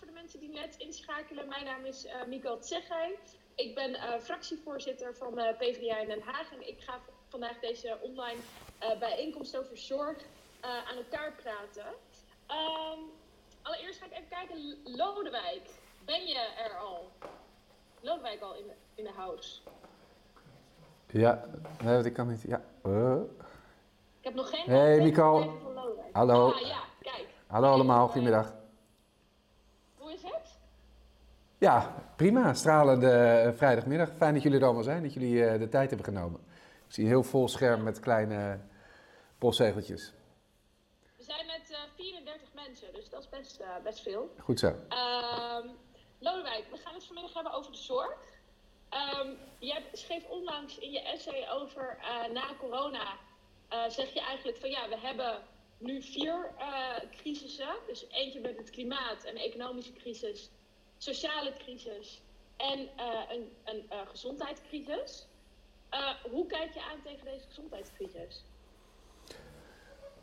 voor de mensen die net inschakelen. Mijn naam is uh, Miko Tsegheim. Ik ben uh, fractievoorzitter van de PvdA in Den Haag. En ik ga vandaag deze online uh, bijeenkomst over zorg aan elkaar praten. Um, allereerst ga ik even kijken. Lodewijk, ben je er al? Lodewijk al in de, in de house? Ja, nee, ik kan niet. Ja. Ik heb nog geen. Hey, Miko. Hallo. Ah, ja, kijk. Hallo allemaal, goedemiddag. Hoe is het? Ja, prima. Stralende vrijdagmiddag. Fijn dat jullie er allemaal zijn, dat jullie uh, de tijd hebben genomen. Ik zie een heel vol scherm met kleine postzegeltjes. We zijn met uh, 34 mensen, dus dat is best, uh, best veel. Goed zo. Um, Lodewijk, we gaan het vanmiddag hebben over de zorg. Um, jij schreef onlangs in je essay over na corona, zeg je eigenlijk van ja, we hebben nu vier crisissen. Dus eentje met het klimaat, een economische crisis, sociale crisis en uh, een, een uh, gezondheidscrisis. hoe kijk je aan tegen deze gezondheidscrisis?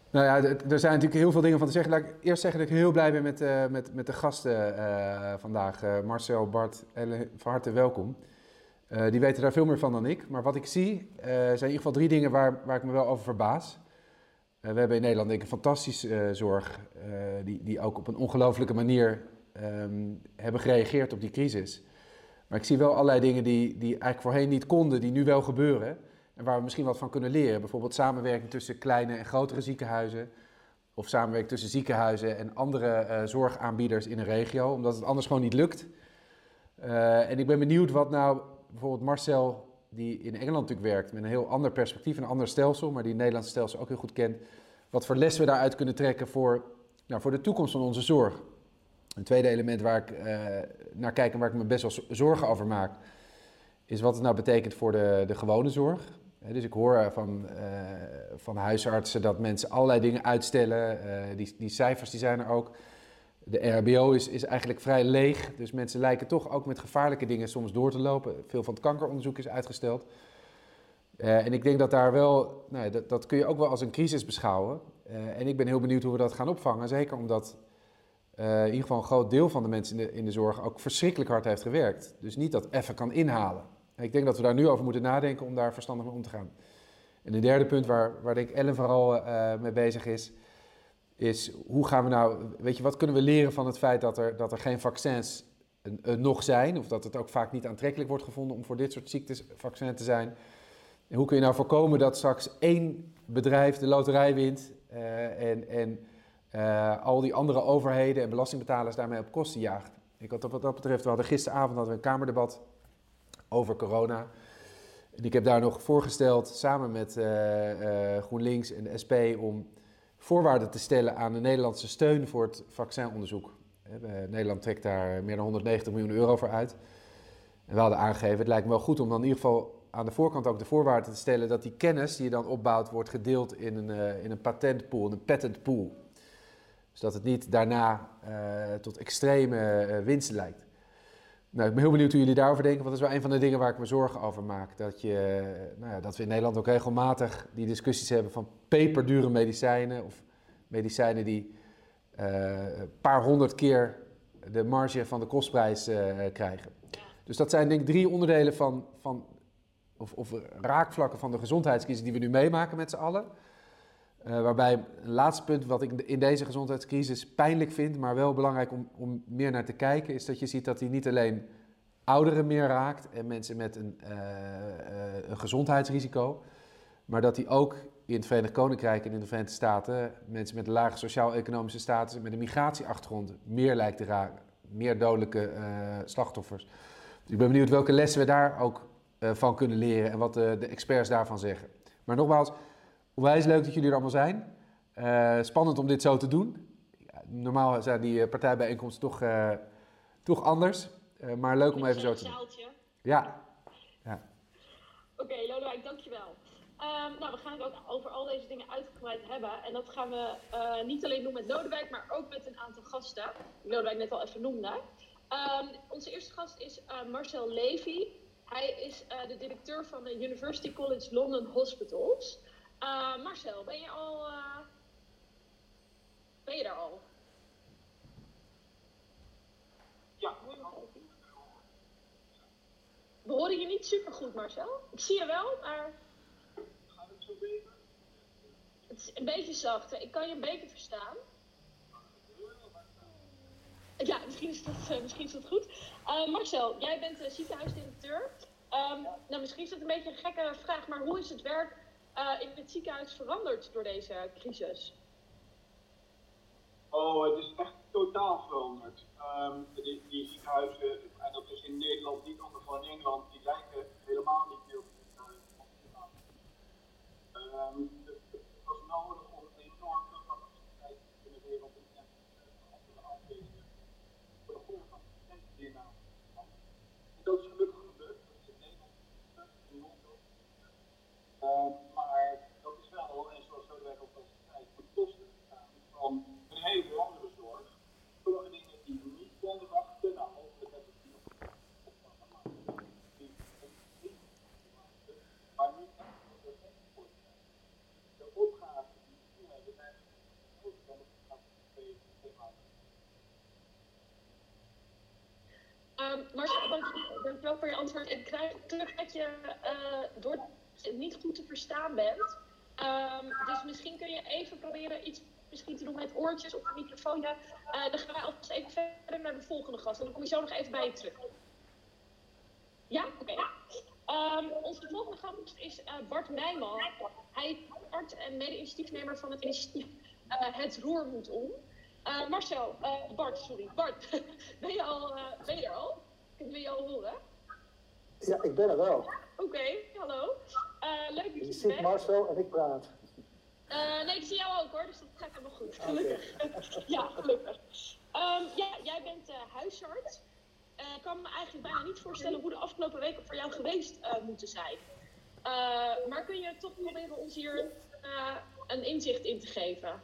Nou ja, er zijn natuurlijk heel veel dingen van te zeggen. Laat ik eerst zeggen dat ik heel blij ben met, met, met de gasten vandaag. Marcel, Bart, Ellen, van harte welkom. die weten daar veel meer van dan ik. Maar wat ik zie, zijn in ieder geval drie dingen waar, waar ik me wel over verbaas. Eh, we hebben in Nederland denk ik een fantastische zorg, die, die ook op een ongelofelijke manier um, hebben gereageerd op die crisis. Maar ik zie wel allerlei dingen die, die eigenlijk voorheen niet konden, die nu wel gebeuren. En waar we misschien wat van kunnen leren. Bijvoorbeeld samenwerking tussen kleine en grotere ziekenhuizen. Of samenwerking tussen ziekenhuizen en andere zorgaanbieders in een regio, omdat het anders gewoon niet lukt. en ik ben benieuwd wat nou bijvoorbeeld Marcel die in Engeland natuurlijk werkt met een heel ander perspectief, een ander stelsel, maar die het Nederlandse stelsel ook heel goed kent, wat voor lessen we daaruit kunnen trekken voor, nou, voor de toekomst van onze zorg. Een tweede element waar ik uh, naar kijk en waar ik me best wel zorgen over maak, is wat het nou betekent voor de, de gewone zorg. dus ik hoor van, uh, van huisartsen dat mensen allerlei dingen uitstellen. Die, die cijfers die zijn er ook. De RHBO is, is eigenlijk vrij leeg, dus mensen lijken toch ook met gevaarlijke dingen soms door te lopen. Veel van het kankeronderzoek is uitgesteld. En ik denk dat daar wel, nou, dat, dat kun je ook wel als een crisis beschouwen. En ik ben heel benieuwd hoe we dat gaan opvangen. Zeker omdat uh, in ieder geval een groot deel van de mensen in de, in de zorg ook verschrikkelijk hard heeft gewerkt. Dus niet dat even kan inhalen. En ik denk dat we daar nu over moeten nadenken om daar verstandig mee om te gaan. En een derde punt waar, waar denk ik Ellen vooral mee bezig is, is hoe gaan we nou, weet je, wat kunnen we leren van het feit dat er, dat er geen vaccins uh, nog zijn, of dat het ook vaak niet aantrekkelijk wordt gevonden om voor dit soort ziektes vaccin te zijn. En hoe kun je nou voorkomen dat straks één bedrijf de loterij wint en, en uh, al die andere overheden en belastingbetalers daarmee op kosten jaagt? Ik had, wat dat betreft, we hadden gisteravond hadden we een kamerdebat over corona. En ik heb daar nog voorgesteld samen met GroenLinks en de SP om voorwaarden te stellen aan de Nederlandse steun voor het vaccinonderzoek. Nederland trekt daar meer dan 190 miljoen euro voor uit. En we hadden aangegeven, het lijkt me wel goed om dan in ieder geval aan de voorkant ook de voorwaarden te stellen dat die kennis die je dan opbouwt wordt gedeeld in een, in een patentpool, een patent pool. Dus het niet daarna uh, tot extreme uh, winsten lijkt. Nou, ik ben heel benieuwd hoe jullie daarover denken, want dat is wel een van de dingen waar ik me zorgen over maak. Dat, je, nou ja, dat we in Nederland ook regelmatig die discussies hebben van peperdure medicijnen of medicijnen die een paar honderd keer de marge van de kostprijs krijgen. Dus dat zijn denk ik drie onderdelen van, van of, of raakvlakken van de gezondheidscrisis die we nu meemaken met z'n allen. Uh, waarbij een laatste punt wat ik in deze gezondheidscrisis pijnlijk vind, maar wel belangrijk om, om meer naar te kijken, is dat je ziet dat die niet alleen ouderen meer raakt en mensen met een, uh, uh, een gezondheidsrisico, maar dat die ook in het Verenigd Koninkrijk en in de Verenigde Staten mensen met een lage sociaal-economische status en met een migratieachtergrond meer lijkt te raken, meer dodelijke slachtoffers. Dus ik ben benieuwd welke lessen we daar ook van kunnen leren en wat de experts daarvan zeggen. Maar nogmaals, Onwijs leuk dat jullie er allemaal zijn. Uh, spannend om dit zo te doen. Normaal zijn die uh, partijbijeenkomsten toch, uh, toch anders. maar leuk om even zo te doen. Ja. ja. Oké, okay, Lodewijk, dankjewel. Um, nou, we gaan het ook over al deze dingen uitgebreid hebben. En dat gaan we niet alleen doen met Lodewijk, maar ook met een aantal gasten. Die Lodewijk net al even noemde. Um, onze eerste gast is Marcel Levy. Hij is de directeur van de University College London Hospitals. Eh, Marcel, ben je al. Uh, ben je er al? Ja, we horen je niet super goed, Marcel. Ik zie je wel, maar. Gaat het zo beter? Het is een beetje zacht. Ik kan je een beetje verstaan. Ja, misschien is dat, eh, misschien is dat goed. Marcel, jij bent ziekenhuisdirecteur. Ehm, nou, misschien is dat een beetje een gekke vraag, maar hoe is het werk in het ziekenhuis veranderd door deze crisis? Oh, het is echt totaal veranderd. Um, die, ziekenhuizen, en dat is in Nederland niet anders dan in Engeland, die lijken helemaal niet meer op ziekenhuizen. Um, het was nodig om een enorme capaciteit te genereren op een andere afdelingen. Voor de nou. En dat is gelukkig gebeurd, dat is in Nederland in Londen. Uh, maar dat is wel, en zoals Lodewijk ook al zei, voor kosten gegaan van een hele andere zorg. Sommige dingen die niet konden wachten, nou hopelijk hebben we die nog opvangen, maar niet het echt voor. De opgave die we nu hebben, zijn groter dan de opgave. Um, Marcel, dankjewel voor je antwoord. Ik krijg terug dat je uh, door niet goed te verstaan bent. Um, dus misschien kun je even proberen iets misschien te doen met oortjes of een microfoon. Uh, dan gaan wij alvast even verder naar de volgende gast. En dan kom je zo nog even bij je terug. Ja? Oké. Okay. Um, onze volgende gast is uh, Bart Nijman. Hij is arts en mede-initiatiefnemer van het initiatief uh, Het Roer moet om. Marcel, Bart, sorry. Bart, ben je, al, ben je er al? Kunnen we je al horen? Ja, ik ben er wel. Oké, okay, hallo. leuk dat je, je ziet Marcel en ik praat. Uh, nee, ik zie jou ook hoor, dus dat gaat helemaal goed. Gelukkig. Okay. ja, gelukkig. Um, ja, jij bent uh, huisarts. Uh, ik kan me eigenlijk bijna niet voorstellen hoe de afgelopen weken voor jou geweest moeten zijn. maar kun je toch proberen ons hier een inzicht in te geven?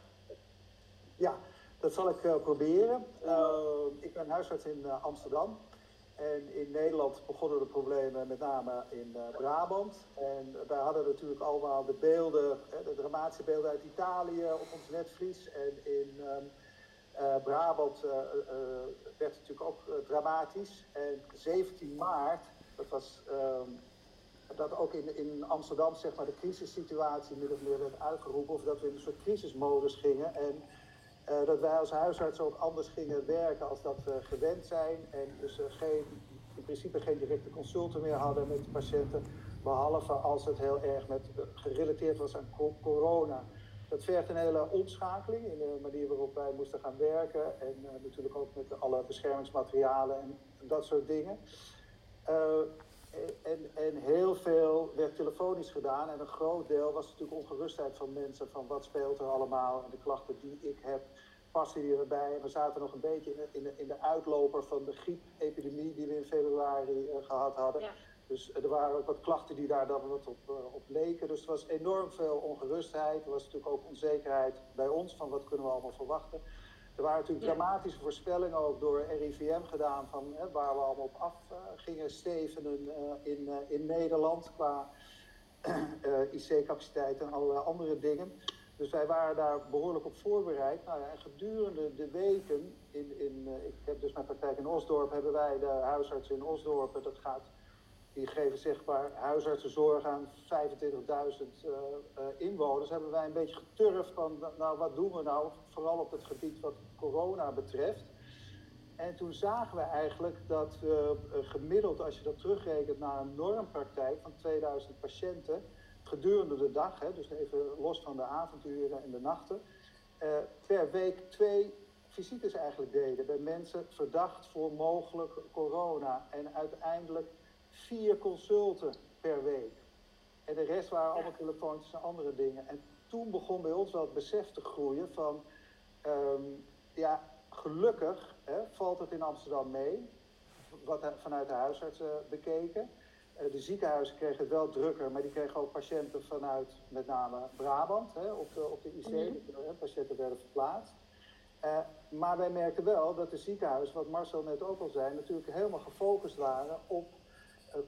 Ja, dat zal ik proberen. ik ben huisarts in Amsterdam. En in Nederland begonnen de problemen met name in uh, Brabant. En wij hadden natuurlijk allemaal de beelden, de dramatische beelden uit Italië op ons netvlies. En in um, uh, Brabant uh, werd het natuurlijk ook dramatisch. En 17 maart, dat was um, dat ook in, in Amsterdam zeg maar, de crisissituatie min of meer werd uitgeroepen. Of dat we in een soort crisismodus gingen. En uh, dat wij als huisarts ook anders gingen werken als dat we gewend zijn. En dus uh, geen, in principe geen directe consulten meer hadden met de patiënten. Behalve als het heel erg met, uh, gerelateerd was aan co corona. Dat vergt een hele omschakeling in de manier waarop wij moesten gaan werken. En natuurlijk ook met alle beschermingsmaterialen en, dat soort dingen. En, en, heel veel werd telefonisch gedaan. En een groot deel was natuurlijk ongerustheid van mensen. Van wat speelt er allemaal. En de klachten die ik heb, passen die erbij. En we zaten nog een beetje in de, in de, in de uitloper van de griepepidemie die we in februari uh, gehad hadden. Ja. Dus er waren ook wat klachten die daar dan wat op, uh, op leken. Dus er was enorm veel ongerustheid. Er was natuurlijk ook onzekerheid bij ons van wat kunnen we allemaal verwachten. Er waren natuurlijk ja. dramatische voorspellingen ook door RIVM gedaan van hè, waar we allemaal op af uh, gingen stevenen uh, in, uh, in Nederland qua IC-capaciteit en allerlei andere dingen. Dus wij waren daar behoorlijk op voorbereid. Nou ja, en gedurende de weken, in, in, ik heb dus mijn praktijk in Osdorp, hebben wij de huisartsen in Osdorp, dat gaat, die geven maar huisartsenzorg aan 25.000 inwoners, hebben wij een beetje geturfd van, nou wat doen we nou, vooral op het gebied wat corona betreft. En toen zagen we eigenlijk dat we uh, gemiddeld, als je dat terugrekent naar een normpraktijk van 2000 patiënten, gedurende de dag, hè, dus even los van de avonduren en de nachten, per week twee visites eigenlijk deden bij mensen verdacht voor mogelijk corona. En uiteindelijk vier consulten per week. En de rest waren allemaal telefoontjes en andere dingen. En toen begon bij ons wel het besef te groeien van, um, ja, gelukkig hè, valt het in Amsterdam mee, wat vanuit de huisartsen bekeken. Uh, de ziekenhuizen kregen het wel drukker, maar die kregen ook patiënten vanuit met name Brabant hè, op, de, op de IC. Mm -hmm. Patiënten werden verplaatst. Uh, maar wij merkten wel dat de ziekenhuizen, wat Marcel net ook al zei, natuurlijk helemaal gefocust waren op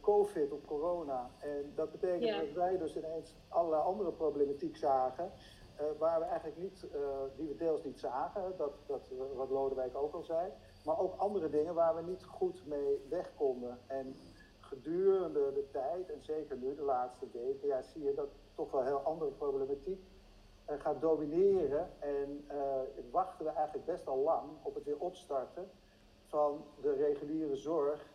COVID, op corona. En dat betekent dat wij dus ineens allerlei andere problematiek zagen. Uh, waar we eigenlijk niet, uh, die we deels niet zagen, dat, dat, wat Lodewijk ook al zei, maar ook andere dingen waar we niet goed mee weg konden. En gedurende de tijd, en zeker nu de laatste weken, ja, zie je dat toch wel heel andere problematiek uh, gaat domineren. En wachten we eigenlijk best al lang op het weer opstarten van de reguliere zorg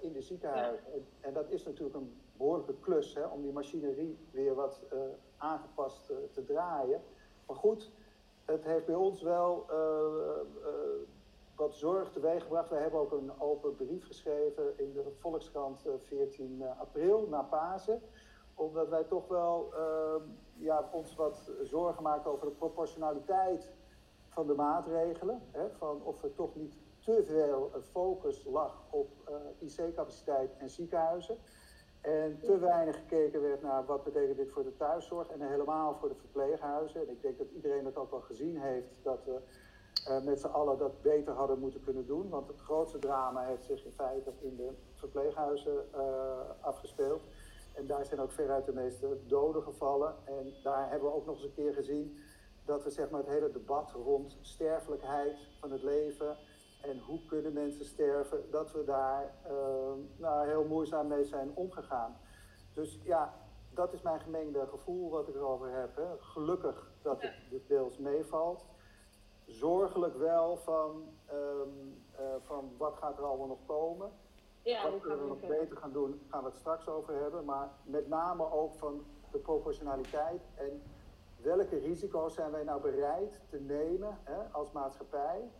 in de ziekenhuizen. Ja. En, dat is natuurlijk een behoorlijke klus hè, om die machinerie weer wat aangepast te draaien. Maar goed, het heeft bij ons wel wat zorg teweeggebracht. We hebben ook een open brief geschreven in de Volkskrant 14 april, na Pasen omdat wij toch wel uh, ja, ons wat zorgen maken over de proportionaliteit van de maatregelen. Hè, van of er toch niet te veel focus lag op uh, IC-capaciteit en ziekenhuizen. En te weinig gekeken werd naar wat betekent dit voor de thuiszorg en helemaal voor de verpleeghuizen. En ik denk dat iedereen het ook wel gezien heeft dat we uh, met z'n allen dat beter hadden moeten kunnen doen. Want het grootste drama heeft zich in feite in de verpleeghuizen afgespeeld. En daar zijn ook veruit de meeste doden gevallen. En daar hebben we ook nog eens een keer gezien dat we zeg maar, het hele debat rond sterfelijkheid van het leven en hoe kunnen mensen sterven, dat we daar uh, nou, heel moeizaam mee zijn omgegaan. Dus ja, dat is mijn gemengde gevoel wat ik erover heb. Hè. Gelukkig dat het deels meevalt. Zorgelijk wel van, um, uh, van wat gaat er allemaal nog komen. Ja, Wat kunnen we nog beter gaan doen, gaan we het straks over hebben. Maar met name ook van de proportionaliteit en welke risico's zijn wij nou bereid te nemen hè, als maatschappij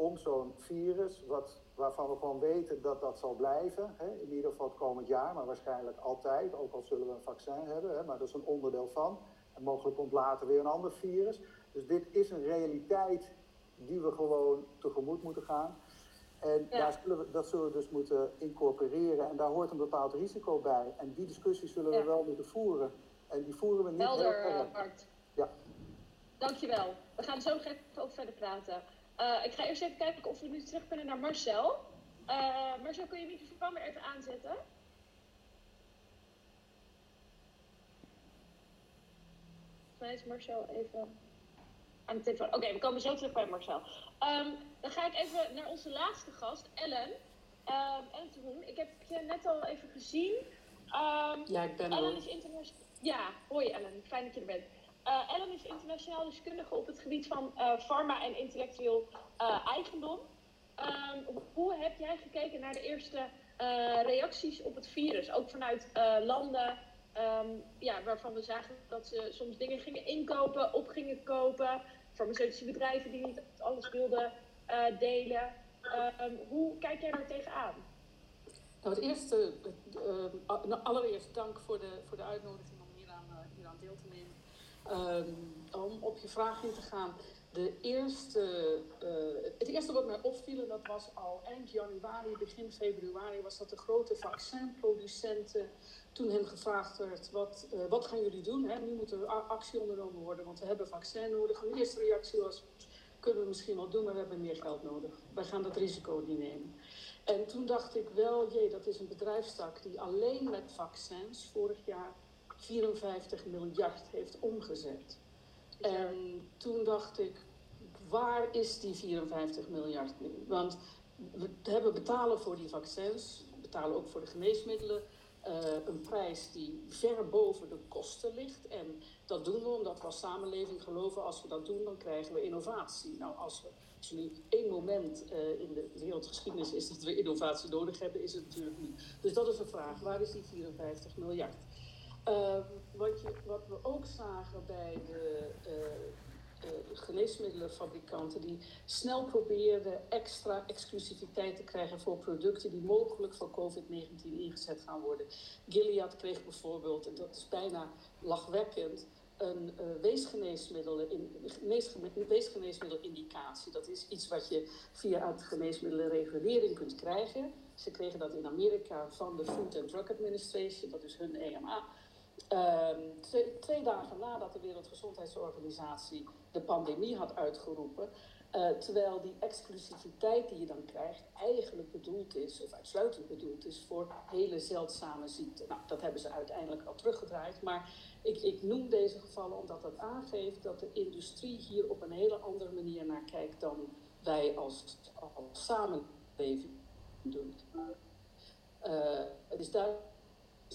om zo'n virus, wat, waarvan we gewoon weten dat dat zal blijven, hè, in ieder geval het komend jaar, maar waarschijnlijk altijd, ook al zullen we een vaccin hebben, hè, maar dat is een onderdeel van. En mogelijk komt later weer een ander virus. Dus dit is een realiteit die we gewoon tegemoet moeten gaan. En ja. daar zullen we, dat zullen we dus moeten incorporeren. En daar hoort een bepaald risico bij. En die discussie zullen we wel moeten voeren. En die voeren we niet Helder, heel Bart. Ja. Dankjewel. We gaan zo nog even over verder praten. Uh, ik ga eerst even kijken of we nu terug kunnen naar Marcel. Uh, Marcel, kun je je microfoon weer even aanzetten? Volgens mij is Marcel even aan de telefoon. Oké, okay, we komen zo terug bij Marcel. Um, dan ga ik even naar onze laatste gast, Ellen. Um, Ellen Teroen, ik heb je net al even gezien. Um, ja, ik ben Ellen is internationaal. Ja, hoi Ellen, fijn dat je er bent. Uh, Ellen is internationaal deskundige op het gebied van uh, pharma en intellectueel uh, eigendom. hoe heb jij gekeken naar de eerste reacties op het virus? Ook vanuit landen ja, waarvan we zagen dat ze soms dingen gingen inkopen, op gingen kopen farmaceutische bedrijven die niet alles wilden delen. Um, hoe kijk jij daar tegenaan? Nou, het eerste, nou, allereerst dank voor de, voor de uitnodiging om uh, hieraan deel te nemen. Um, om op je vraag in te gaan. De eerste, het eerste wat mij opviel, dat was al eind januari, begin februari, was dat de grote vaccinproducenten toen hen gevraagd werd, wat, uh, wat gaan jullie doen? Hè? Nu moet er actie ondernomen worden, want we hebben vaccin nodig. Hun eerste reactie was, kunnen we misschien wel doen, maar we hebben meer geld nodig. Wij gaan dat risico niet nemen. En toen dacht ik wel, jee, dat is een bedrijfstak die alleen met vaccins vorig jaar 54 miljard heeft omgezet. En toen dacht ik, waar is die 54 miljard nu? Want we hebben betalen voor die vaccins, betalen ook voor de geneesmiddelen uh, een prijs die ver boven de kosten ligt. En dat doen we omdat we als samenleving geloven, als we dat doen, dan krijgen we innovatie. Nou, als, we, nu één moment uh, in de wereldgeschiedenis is dat we innovatie nodig hebben, is het natuurlijk niet. Dus dat is de vraag, waar is die 54 miljard? Uh, wat, je, wat we ook zagen bij de uh, geneesmiddelenfabrikanten die snel probeerden extra exclusiviteit te krijgen voor producten die mogelijk voor COVID-19 ingezet gaan worden. Gilead kreeg bijvoorbeeld, en dat is bijna lachwekkend, een uh, in, weesgeneesmiddelindicatie. Dat is iets wat je via het geneesmiddelenregulering kunt krijgen. Ze kregen dat in Amerika van de Food and Drug Administration, dat is hun EMA. Um, twee, dagen nadat de Wereldgezondheidsorganisatie de pandemie had uitgeroepen. Uh, terwijl die exclusiviteit die je dan krijgt eigenlijk bedoeld is, of uitsluitend bedoeld is, voor hele zeldzame ziekten. Nou, dat hebben ze uiteindelijk al teruggedraaid. Maar ik, ik noem deze gevallen omdat dat aangeeft dat de industrie hier op een hele andere manier naar kijkt dan wij als, als samenleving doen. het is duidelijk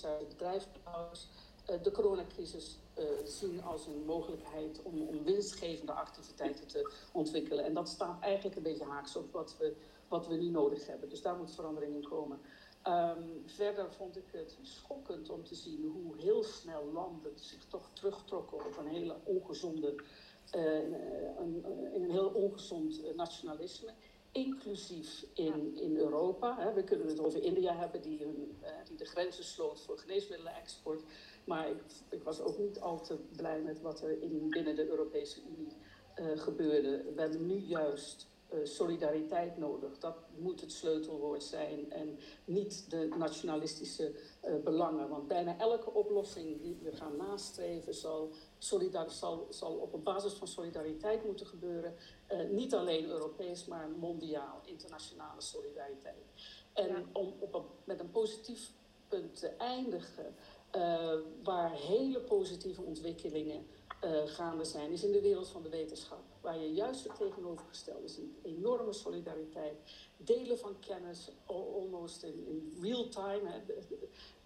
dat bedrijfsbouwers de coronacrisis zien als een mogelijkheid om, om winstgevende activiteiten te ontwikkelen. En dat staat eigenlijk een beetje haaks op wat we, wat we nu nodig hebben. Dus daar moet verandering in komen. Um, verder vond ik het schokkend om te zien hoe heel snel landen zich toch terugtrokken op een hele ongezonde, uh, een, een, heel ongezond nationalisme. Inclusief in, in Europa. We kunnen het over India hebben, die, hun, die de grenzen sloot voor geneesmiddelen-export. Maar ik, ik, was ook niet al te blij met wat er in, binnen de Europese Unie uh, gebeurde. We hebben nu juist uh, solidariteit nodig. Dat moet het sleutelwoord zijn en niet de nationalistische uh, belangen. Want bijna elke oplossing die we gaan nastreven zal, zal, zal op een basis van solidariteit moeten gebeuren. Niet alleen Europees, maar mondiaal, internationale solidariteit. En ja. om op een, met een positief punt te eindigen, waar hele positieve ontwikkelingen gaande zijn, is in de wereld van de wetenschap waar je juist het tegenovergestelde. Een enorme solidariteit, delen van kennis, almost in, in real time. Hè.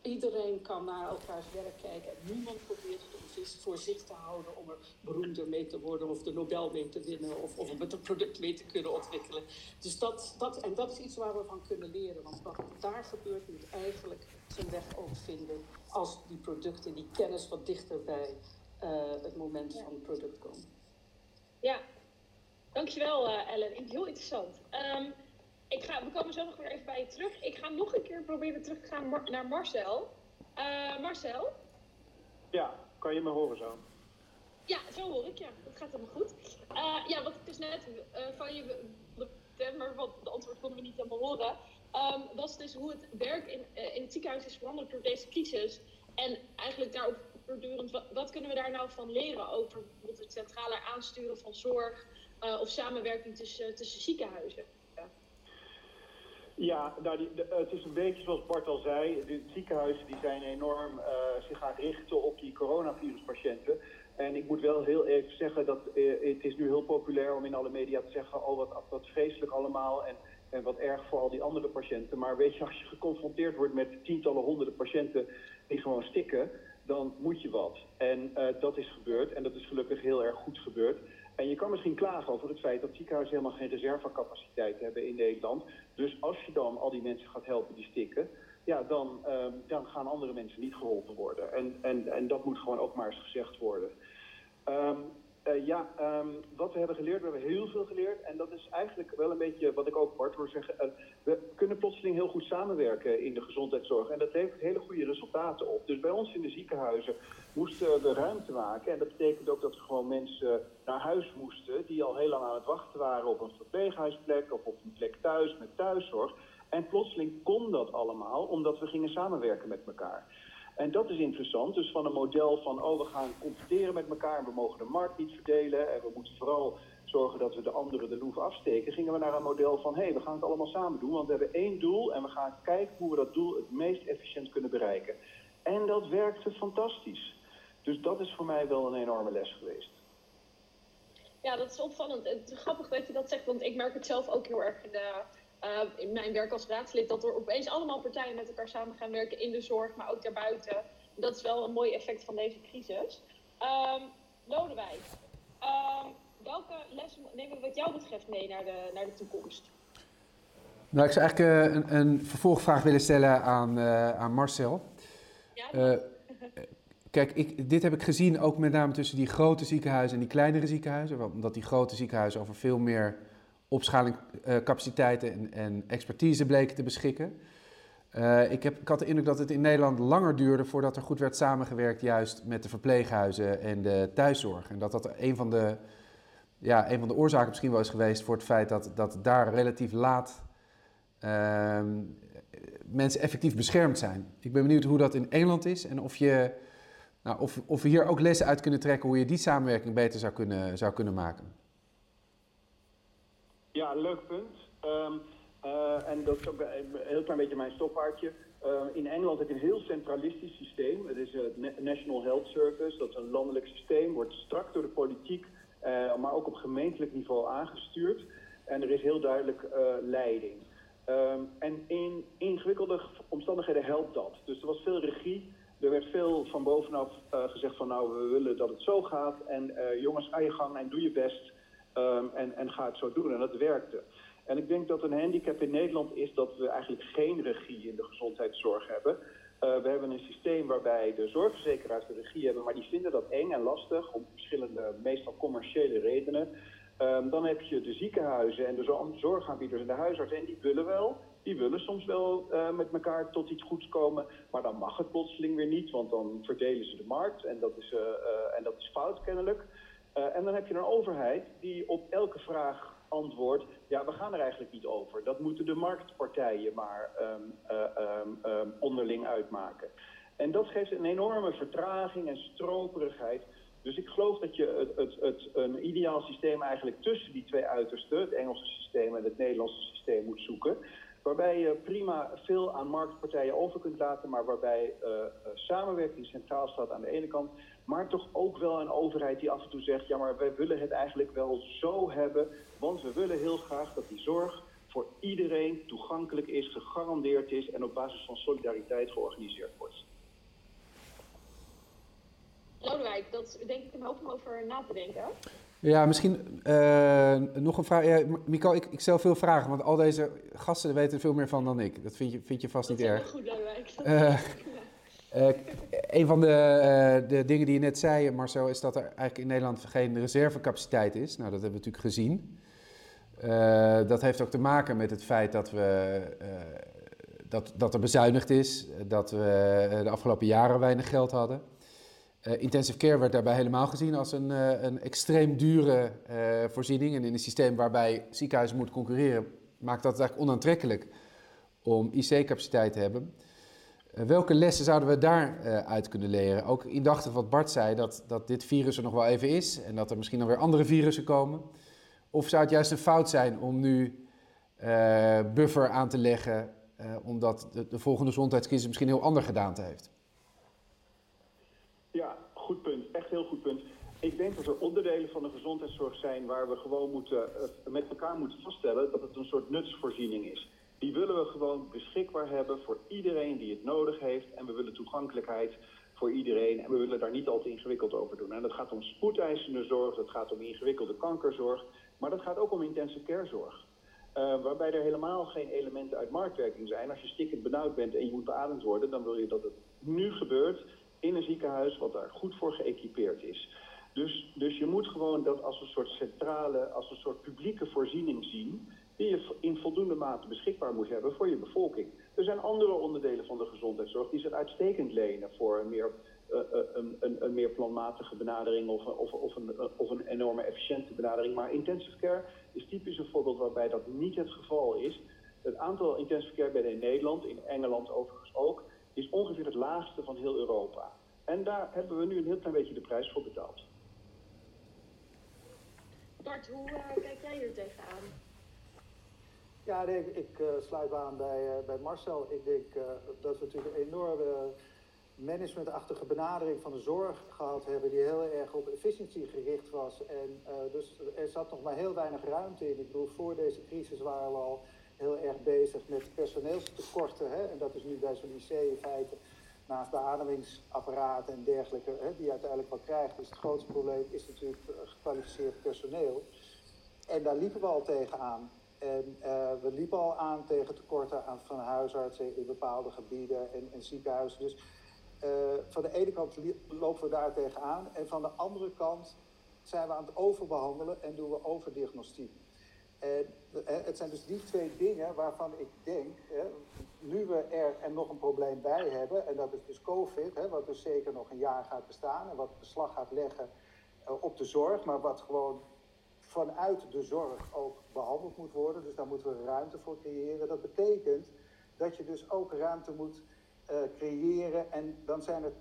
Iedereen kan naar elkaars werk kijken en niemand probeert het voor zich te houden om er beroemder mee te worden of de Nobel mee te winnen of, of om het product mee te kunnen ontwikkelen. Dus dat, dat, en dat is iets waar we van kunnen leren, want wat daar gebeurt moet eigenlijk zijn weg ook vinden als die producten, die kennis wat dichter bij uh, het moment van het product komen. Ja, dankjewel uh, Ellen. Heel interessant. Um, ik ga, we komen zo nog weer even bij je terug. Ik ga nog een keer proberen terug te gaan naar Marcel. Uh, Marcel? Ja, kan je me horen zo? Ja, zo hoor ik, ja. Dat gaat helemaal goed. Uh, ja, wat ik dus net van je maar wat de antwoord konden we niet helemaal horen. Um, was dus hoe het werk in, in het ziekenhuis is veranderd door deze crisis. En eigenlijk daarop voortdurend, wat, wat, kunnen we daar nou van leren over bijvoorbeeld het centrale aansturen van zorg of samenwerking tussen, tussen ziekenhuizen? Ja, nou de, het is een beetje zoals Bart al zei, de ziekenhuizen die zijn enorm uh, zich gaan richten op die coronaviruspatiënten. En ik moet wel heel even zeggen dat uh, het is nu heel populair om in alle media te zeggen, oh wat, vreselijk allemaal en, en wat erg voor al die andere patiënten. Maar weet je, als je geconfronteerd wordt met tientallen, honderden patiënten die gewoon stikken, dan moet je wat. En uh, dat is gebeurd en dat is gelukkig heel erg goed gebeurd. En je kan misschien klagen over het feit dat ziekenhuizen helemaal geen reservecapaciteit hebben in Nederland. Dus als je dan al die mensen gaat helpen die stikken, ja, dan, uh, dan gaan andere mensen niet geholpen worden. En, en, en dat moet gewoon ook maar eens gezegd worden. Um, uh, ja, um, wat we hebben geleerd, we hebben heel veel geleerd. En dat is eigenlijk wel een beetje wat ik ook Bart hoor zeggen. Uh, we kunnen plotseling heel goed samenwerken in de gezondheidszorg. En dat levert hele goede resultaten op. Dus bij ons in de ziekenhuizen moesten we ruimte maken. En dat betekent ook dat er gewoon mensen naar huis moesten die al heel lang aan het wachten waren op een verpleeghuisplek of op een plek thuis met thuiszorg. En plotseling kon dat allemaal omdat we gingen samenwerken met elkaar. En dat is interessant. Dus van een model van, oh, we gaan competeren met elkaar, we mogen de markt niet verdelen en we moeten vooral zorgen dat we de anderen de loef afsteken, gingen we naar een model van, hé, hey, we gaan het allemaal samen doen, want we hebben één doel en we gaan kijken hoe we dat doel het meest efficiënt kunnen bereiken. En dat werkte fantastisch. Dus dat is voor mij wel een enorme les geweest. Ja, dat is opvallend. Het is grappig dat je dat zegt, want ik merk het zelf ook heel erg in de uh, in mijn werk als raadslid, dat er opeens allemaal partijen met elkaar samen gaan werken in de zorg, maar ook daarbuiten. Dat is wel een mooi effect van deze crisis. Um, Lodewijk, um, welke les nemen we wat jou betreft mee naar de, naar de toekomst? Nou, ik zou eigenlijk uh, een, een, vervolgvraag willen stellen aan, uh, aan Marcel. Ja, kijk, ik, dit heb ik gezien ook met name tussen die grote ziekenhuizen en die kleinere ziekenhuizen. Omdat die grote ziekenhuizen over veel meer opschalingscapaciteiten en, en, expertise bleken te beschikken. Uh, ik, heb, ik had de indruk dat het in Nederland langer duurde voordat er goed werd samengewerkt, juist met de verpleeghuizen en de thuiszorg. En dat dat een van de, ja, een van de oorzaken misschien wel is geweest voor het feit dat, dat daar relatief laat uh, mensen effectief beschermd zijn. Ik ben benieuwd hoe dat in Engeland is en of, je, nou, of, of we hier ook lessen uit kunnen trekken hoe je die samenwerking beter zou kunnen, zou kunnen maken. Ja, leuk punt. Um, uh, en dat is ook een heel klein beetje mijn stoppaardje. Uh, in Engeland heb je een heel centralistisch systeem. Het is het National Health Service, dat is een landelijk systeem, wordt strak door de politiek, uh, maar ook op gemeentelijk niveau aangestuurd. En er is heel duidelijk leiding. Ehm, en in ingewikkelde omstandigheden helpt dat. Dus er was veel regie. Er werd veel van bovenaf gezegd van nou, we willen dat het zo gaat. En jongens, ga je gang en doe je best. Um, en, en ga het zo doen. En dat werkte. En ik denk dat een handicap in Nederland is dat we eigenlijk geen regie in de gezondheidszorg hebben. Uh, we hebben een systeem waarbij de zorgverzekeraars de regie hebben, maar die vinden dat eng en lastig om verschillende, meestal commerciële redenen. Um, dan heb je de ziekenhuizen en de zorgaanbieders en de huisartsen. En die willen wel, die willen soms wel uh, met elkaar tot iets goeds komen. Maar dan mag het plotseling weer niet, want dan verdelen ze de markt. En dat is, uh, en dat is fout kennelijk. En dan heb je een overheid die op elke vraag antwoordt... ja, we gaan er eigenlijk niet over. Dat moeten de marktpartijen maar um, um, onderling uitmaken. En dat geeft een enorme vertraging en stroperigheid... Dus ik geloof dat je het, het, het, een ideaal systeem eigenlijk tussen die twee uitersten, het Engelse systeem en het Nederlandse systeem, moet zoeken. Waarbij je prima veel aan marktpartijen over kunt laten, maar waarbij uh, samenwerking centraal staat aan de ene kant. Maar toch ook wel een overheid die af en toe zegt: ja, maar wij willen het eigenlijk wel zo hebben, want we willen heel graag dat die zorg voor iedereen toegankelijk is, gegarandeerd is en op basis van solidariteit georganiseerd wordt. Lodewijk, dat is denk ik een hoop om over na te denken. Ja, misschien uh, nog een vraag. Ja, Miko, ik, ik stel veel vragen, want al deze gasten weten veel meer van dan ik. Dat vind je, vind je vast dat niet erg. goed, Lodewijk. Uh, uh, een van de, de dingen die je net zei, Marcel, is dat er eigenlijk in Nederland geen reservecapaciteit is. Nou, dat hebben we natuurlijk gezien. dat heeft ook te maken met het feit dat, we, dat, dat er bezuinigd is, dat we de afgelopen jaren weinig geld hadden. Intensive care werd daarbij helemaal gezien als een, een extreem dure voorziening. En in een systeem waarbij ziekenhuizen moeten concurreren, maakt dat het eigenlijk onaantrekkelijk om IC-capaciteit te hebben. Welke lessen zouden we daaruit uit kunnen leren? Ook indachtig wat Bart zei, dat, dat dit virus er nog wel even is en dat er misschien nog weer andere virussen komen. Of zou het juist een fout zijn om nu buffer aan te leggen, omdat de, de volgende gezondheidscrisis misschien heel ander gedaante heeft? Ja, goed punt. Echt heel goed punt. Ik denk dat er onderdelen van de gezondheidszorg zijn waar we gewoon moeten, met elkaar moeten vaststellen dat het een soort nutsvoorziening is. Die willen we gewoon beschikbaar hebben voor iedereen die het nodig heeft. En we willen toegankelijkheid voor iedereen. En we willen daar niet al te ingewikkeld over doen. En dat gaat om spoedeisende zorg, dat gaat om ingewikkelde kankerzorg. Maar dat gaat ook om intensive carezorg. Uh, waarbij er helemaal geen elementen uit marktwerking zijn. Als je stikkend benauwd bent en je moet beademd worden, dan wil je dat het nu gebeurt in een ziekenhuis wat daar goed voor geëquipeerd is. Dus, dus je moet gewoon dat als een soort centrale, als een soort publieke voorziening zien, die je in voldoende mate beschikbaar moet hebben voor je bevolking. Er zijn andere onderdelen van de gezondheidszorg die zich uitstekend lenen voor een meer, uh, een, een, een, meer planmatige benadering of, of, of, een, of een enorme efficiënte benadering. Maar intensive care is typisch een voorbeeld waarbij dat niet het geval is. Het aantal intensive care bedden in Nederland, in Engeland overigens ook, is ongeveer het laagste van heel Europa. En daar hebben we nu een heel klein beetje de prijs voor betaald. Bart, hoe kijk jij hier tegenaan? Ja, ik, uh, sluit aan bij, uh, bij Marcel. Ik denk dat we natuurlijk een enorme managementachtige benadering van de zorg gehad hebben, die heel erg op efficiëntie gericht was. En dus er zat nog maar heel weinig ruimte in. Ik bedoel, voor deze crisis waren we al heel erg bezig met personeelstekorten. Hè? En dat is nu bij zo'n IC in feite naast beademingsapparaten en dergelijke, hè, die je uiteindelijk wel krijgt, is het grootste probleem is natuurlijk gekwalificeerd personeel. En daar liepen we al tegenaan. En uh, we liepen al aan tegen tekorten aan, van huisartsen in bepaalde gebieden en, en ziekenhuizen. Dus uh, van de ene kant lopen we daar tegenaan. En van de andere kant zijn we aan het overbehandelen en doen we overdiagnostiek. En het zijn dus die twee dingen waarvan ik denk, nu we er en nog een probleem bij hebben, en dat is dus COVID, wat dus zeker nog een jaar gaat bestaan en wat beslag gaat leggen eh, op de zorg, maar wat gewoon vanuit de zorg ook behandeld moet worden. Dus daar moeten we ruimte voor creëren. Dat betekent dat je dus ook ruimte moet uh, creëren. En dan zijn er,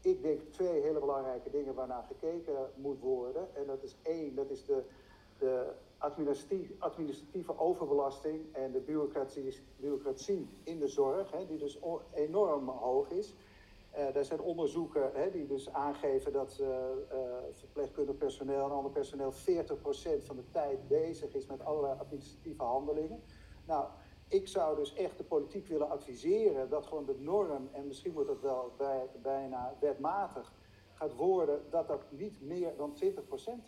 ik denk, twee hele belangrijke dingen waarnaar gekeken moet worden. En dat is één, dat is de, de administratieve, administratieve overbelasting en de bureaucratie, bureaucratie in de zorg, hè, die dus enorm hoog is. Uh, er zijn onderzoeken hè, die dus aangeven dat uh, verpleegkundig personeel en ander personeel 40% van de tijd bezig is met allerlei administratieve handelingen. Nou, ik zou dus echt de politiek willen adviseren dat gewoon de norm, en misschien wordt het wel bij, bijna wetmatig, gaat worden dat dat niet meer dan 20%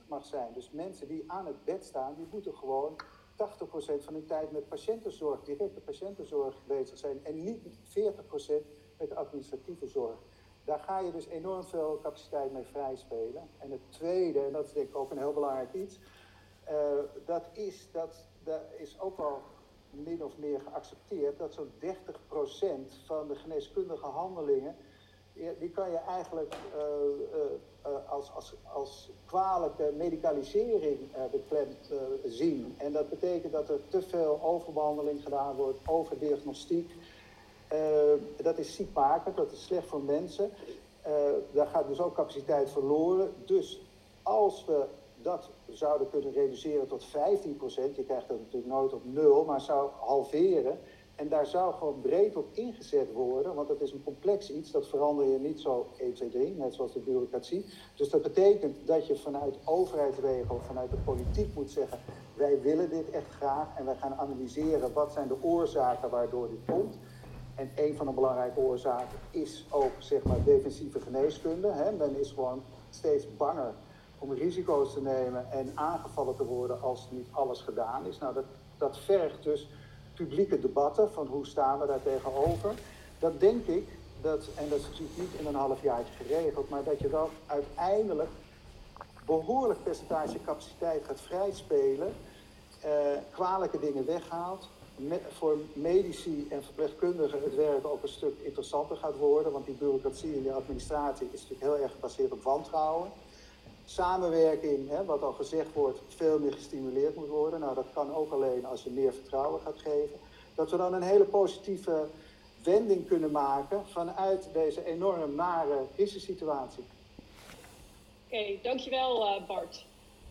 mag zijn. Dus mensen die aan het bed staan, die moeten gewoon 80% van hun tijd met patiëntenzorg, directe patiëntenzorg bezig zijn en niet 40% met de administratieve zorg. Daar ga je dus enorm veel capaciteit mee vrijspelen. En het tweede, en dat is denk ik ook een heel belangrijk iets, uh, dat is dat, dat is ook wel min of meer geaccepteerd, dat zo'n 30% van de geneeskundige handelingen, die kan je eigenlijk uh, uh, als, als, als kwalijke medicalisering beklemd zien. En dat betekent dat er te veel overbehandeling gedaan wordt, overdiagnostiek. Dat is ziekmakend, dat is slecht voor mensen. daar gaat dus ook capaciteit verloren. Dus als we dat zouden kunnen reduceren tot 15%. Je krijgt dat natuurlijk nooit op nul, maar zou halveren. En daar zou gewoon breed op ingezet worden, want dat is een complex iets, dat verander je niet zo 1, 2, 3, net zoals de bureaucratie. Dus dat betekent dat je vanuit overheidsregel, vanuit de politiek moet zeggen, wij willen dit echt graag en wij gaan analyseren wat zijn de oorzaken waardoor dit komt. En een van de belangrijke oorzaken is ook zeg maar defensieve geneeskunde. Hè. Men is gewoon steeds banger om risico's te nemen en aangevallen te worden als niet alles gedaan is. Nou, dat, dat vergt dus publieke debatten van hoe staan we daar tegenover. Dat denk ik, dat, en dat is natuurlijk niet in een half jaar geregeld, maar dat je dan uiteindelijk behoorlijk percentage capaciteit gaat vrijspelen, eh, kwalijke dingen weghaalt, voor medici en verpleegkundigen het werk ook een stuk interessanter gaat worden, want die bureaucratie en die administratie is natuurlijk heel erg gebaseerd op wantrouwen samenwerking, hè, wat al gezegd wordt, veel meer gestimuleerd moet worden. Nou, dat kan ook alleen als je meer vertrouwen gaat geven. Dat we dan een hele positieve wending kunnen maken vanuit deze enorm nare crisissituatie. Oké, dankjewel uh, Bart.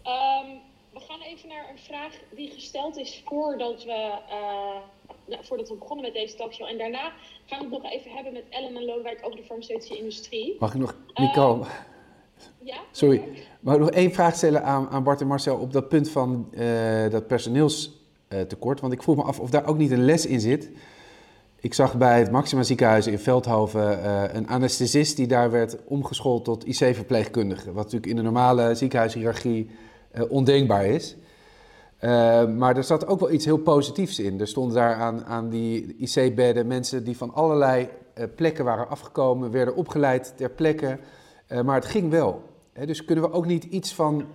Um, we gaan even naar een vraag die gesteld is voordat we, uh, voordat we begonnen met deze talkshow. En daarna gaan we het nog even hebben met Ellen en Lodewijk over de farmaceutische industrie. Mag ik nog, Nico? Uh, ja? Sorry, mag ik nog één vraag stellen aan, aan Bart en Marcel op dat punt van uh, dat personeelstekort? Want ik vroeg me af of daar ook niet een les in zit. Ik zag bij het Maxima ziekenhuis in Veldhoven uh, een anesthesist die daar werd omgeschoold tot IC-verpleegkundige. Wat natuurlijk in de normale ziekenhuishierarchie ondenkbaar is. Uh, maar er zat ook wel iets heel positiefs in. Er stonden daar aan, aan die IC-bedden mensen die van allerlei plekken waren afgekomen, werden opgeleid ter plekke. Maar het ging wel. Dus kunnen we ook niet iets van.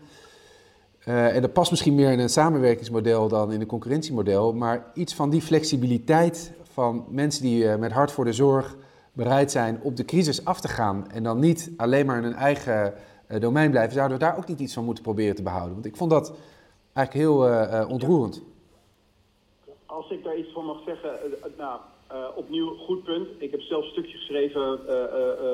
En dat past misschien meer in een samenwerkingsmodel dan in een concurrentiemodel. Maar iets van die flexibiliteit van mensen die met hart voor de zorg bereid zijn op de crisis af te gaan. En dan niet alleen maar in hun eigen domein blijven. Zouden we daar ook niet iets van moeten proberen te behouden? Want ik vond dat eigenlijk heel ontroerend. Als ik daar iets van mag zeggen. nou, opnieuw goed punt. Ik heb zelf een stukje geschreven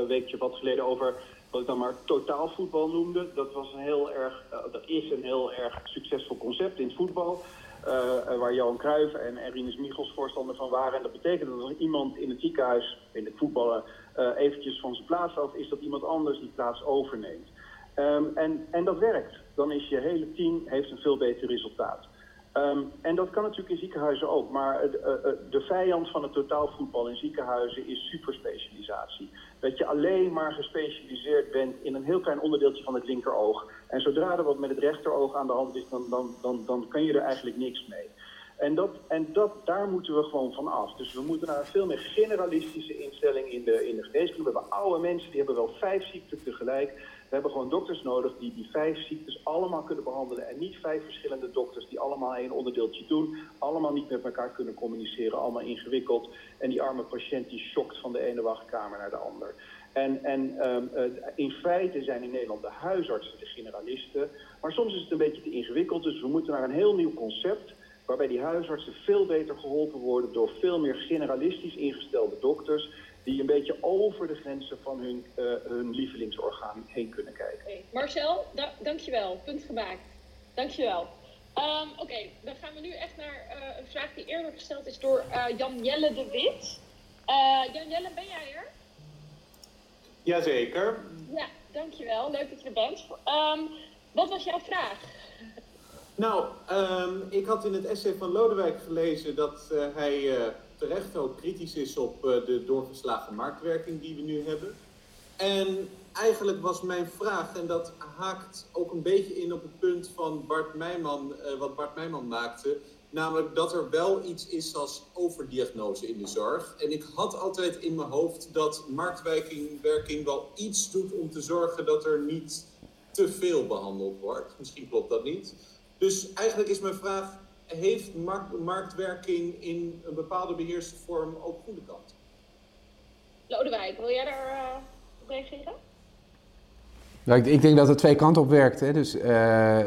een weekje wat geleden over wat ik dan maar totaalvoetbal noemde. Dat, was een heel erg, uh, dat is een heel erg succesvol concept in het voetbal. Uh, waar Johan Cruijff en, en Rinus Michels voorstander van waren. En dat betekent dat als iemand in het ziekenhuis, in het voetballen, uh, eventjes van zijn plaats af is, dat iemand anders die plaats overneemt. Um, en, en dat werkt. Dan is je hele team heeft een veel beter resultaat. Um, en dat kan natuurlijk in ziekenhuizen ook. Maar uh, uh, de vijand van het totaalvoetbal in ziekenhuizen is superspecialisatie. Dat je alleen maar gespecialiseerd bent in een heel klein onderdeeltje van het linkeroog. En zodra er wat met het rechteroog aan de hand is, dan, dan, dan, dan kan je er eigenlijk niks mee. En, dat, en dat, daar moeten we gewoon van af. Dus we moeten naar een veel meer generalistische instelling in de, in de geneeskunde. We hebben oude mensen, die hebben wel vijf ziekten tegelijk. We hebben gewoon dokters nodig die die vijf ziektes allemaal kunnen behandelen. En niet vijf verschillende dokters die allemaal één onderdeeltje doen. Allemaal niet met elkaar kunnen communiceren, allemaal ingewikkeld. En die arme patiënt die schokt van de ene wachtkamer naar de ander. En, en um, uh, in feite zijn in Nederland de huisartsen de generalisten. Maar soms is het een beetje te ingewikkeld. Dus we moeten naar een heel nieuw concept waarbij die huisartsen veel beter geholpen worden door veel meer generalistisch ingestelde dokters die een beetje over de grenzen van hun, uh, hun lievelingsorgaan heen kunnen kijken. Okay. Marcel, da dankjewel. Punt gemaakt. Dankjewel. Um, Oké, okay, dan gaan we nu echt naar uh, een vraag die eerder gesteld is door uh, Jan-Jelle de Wit. Jan-Jelle, ben jij er? Jazeker. Ja, dankjewel. Leuk dat je er bent. Um, wat was jouw vraag? Nou, um, ik had in het essay van Lodewijk gelezen dat uh, hij uh, terecht ook kritisch is op uh, de doorgeslagen marktwerking die we nu hebben. En eigenlijk was mijn vraag, en dat haakt ook een beetje in op het punt van Bart Meijman, wat Bart Meijman maakte, namelijk dat er wel iets is als overdiagnose in de zorg. En ik had altijd in mijn hoofd dat marktwerking wel iets doet om te zorgen dat er niet te veel behandeld wordt. Misschien klopt dat niet. Dus eigenlijk is mijn vraag, heeft marktwerking in een bepaalde beheerste vorm ook goede kanten? Lodewijk, wil jij daar uh, op reageren? Nou, ik, ik, denk dat het twee kanten op werkt. Hè. Dus uh,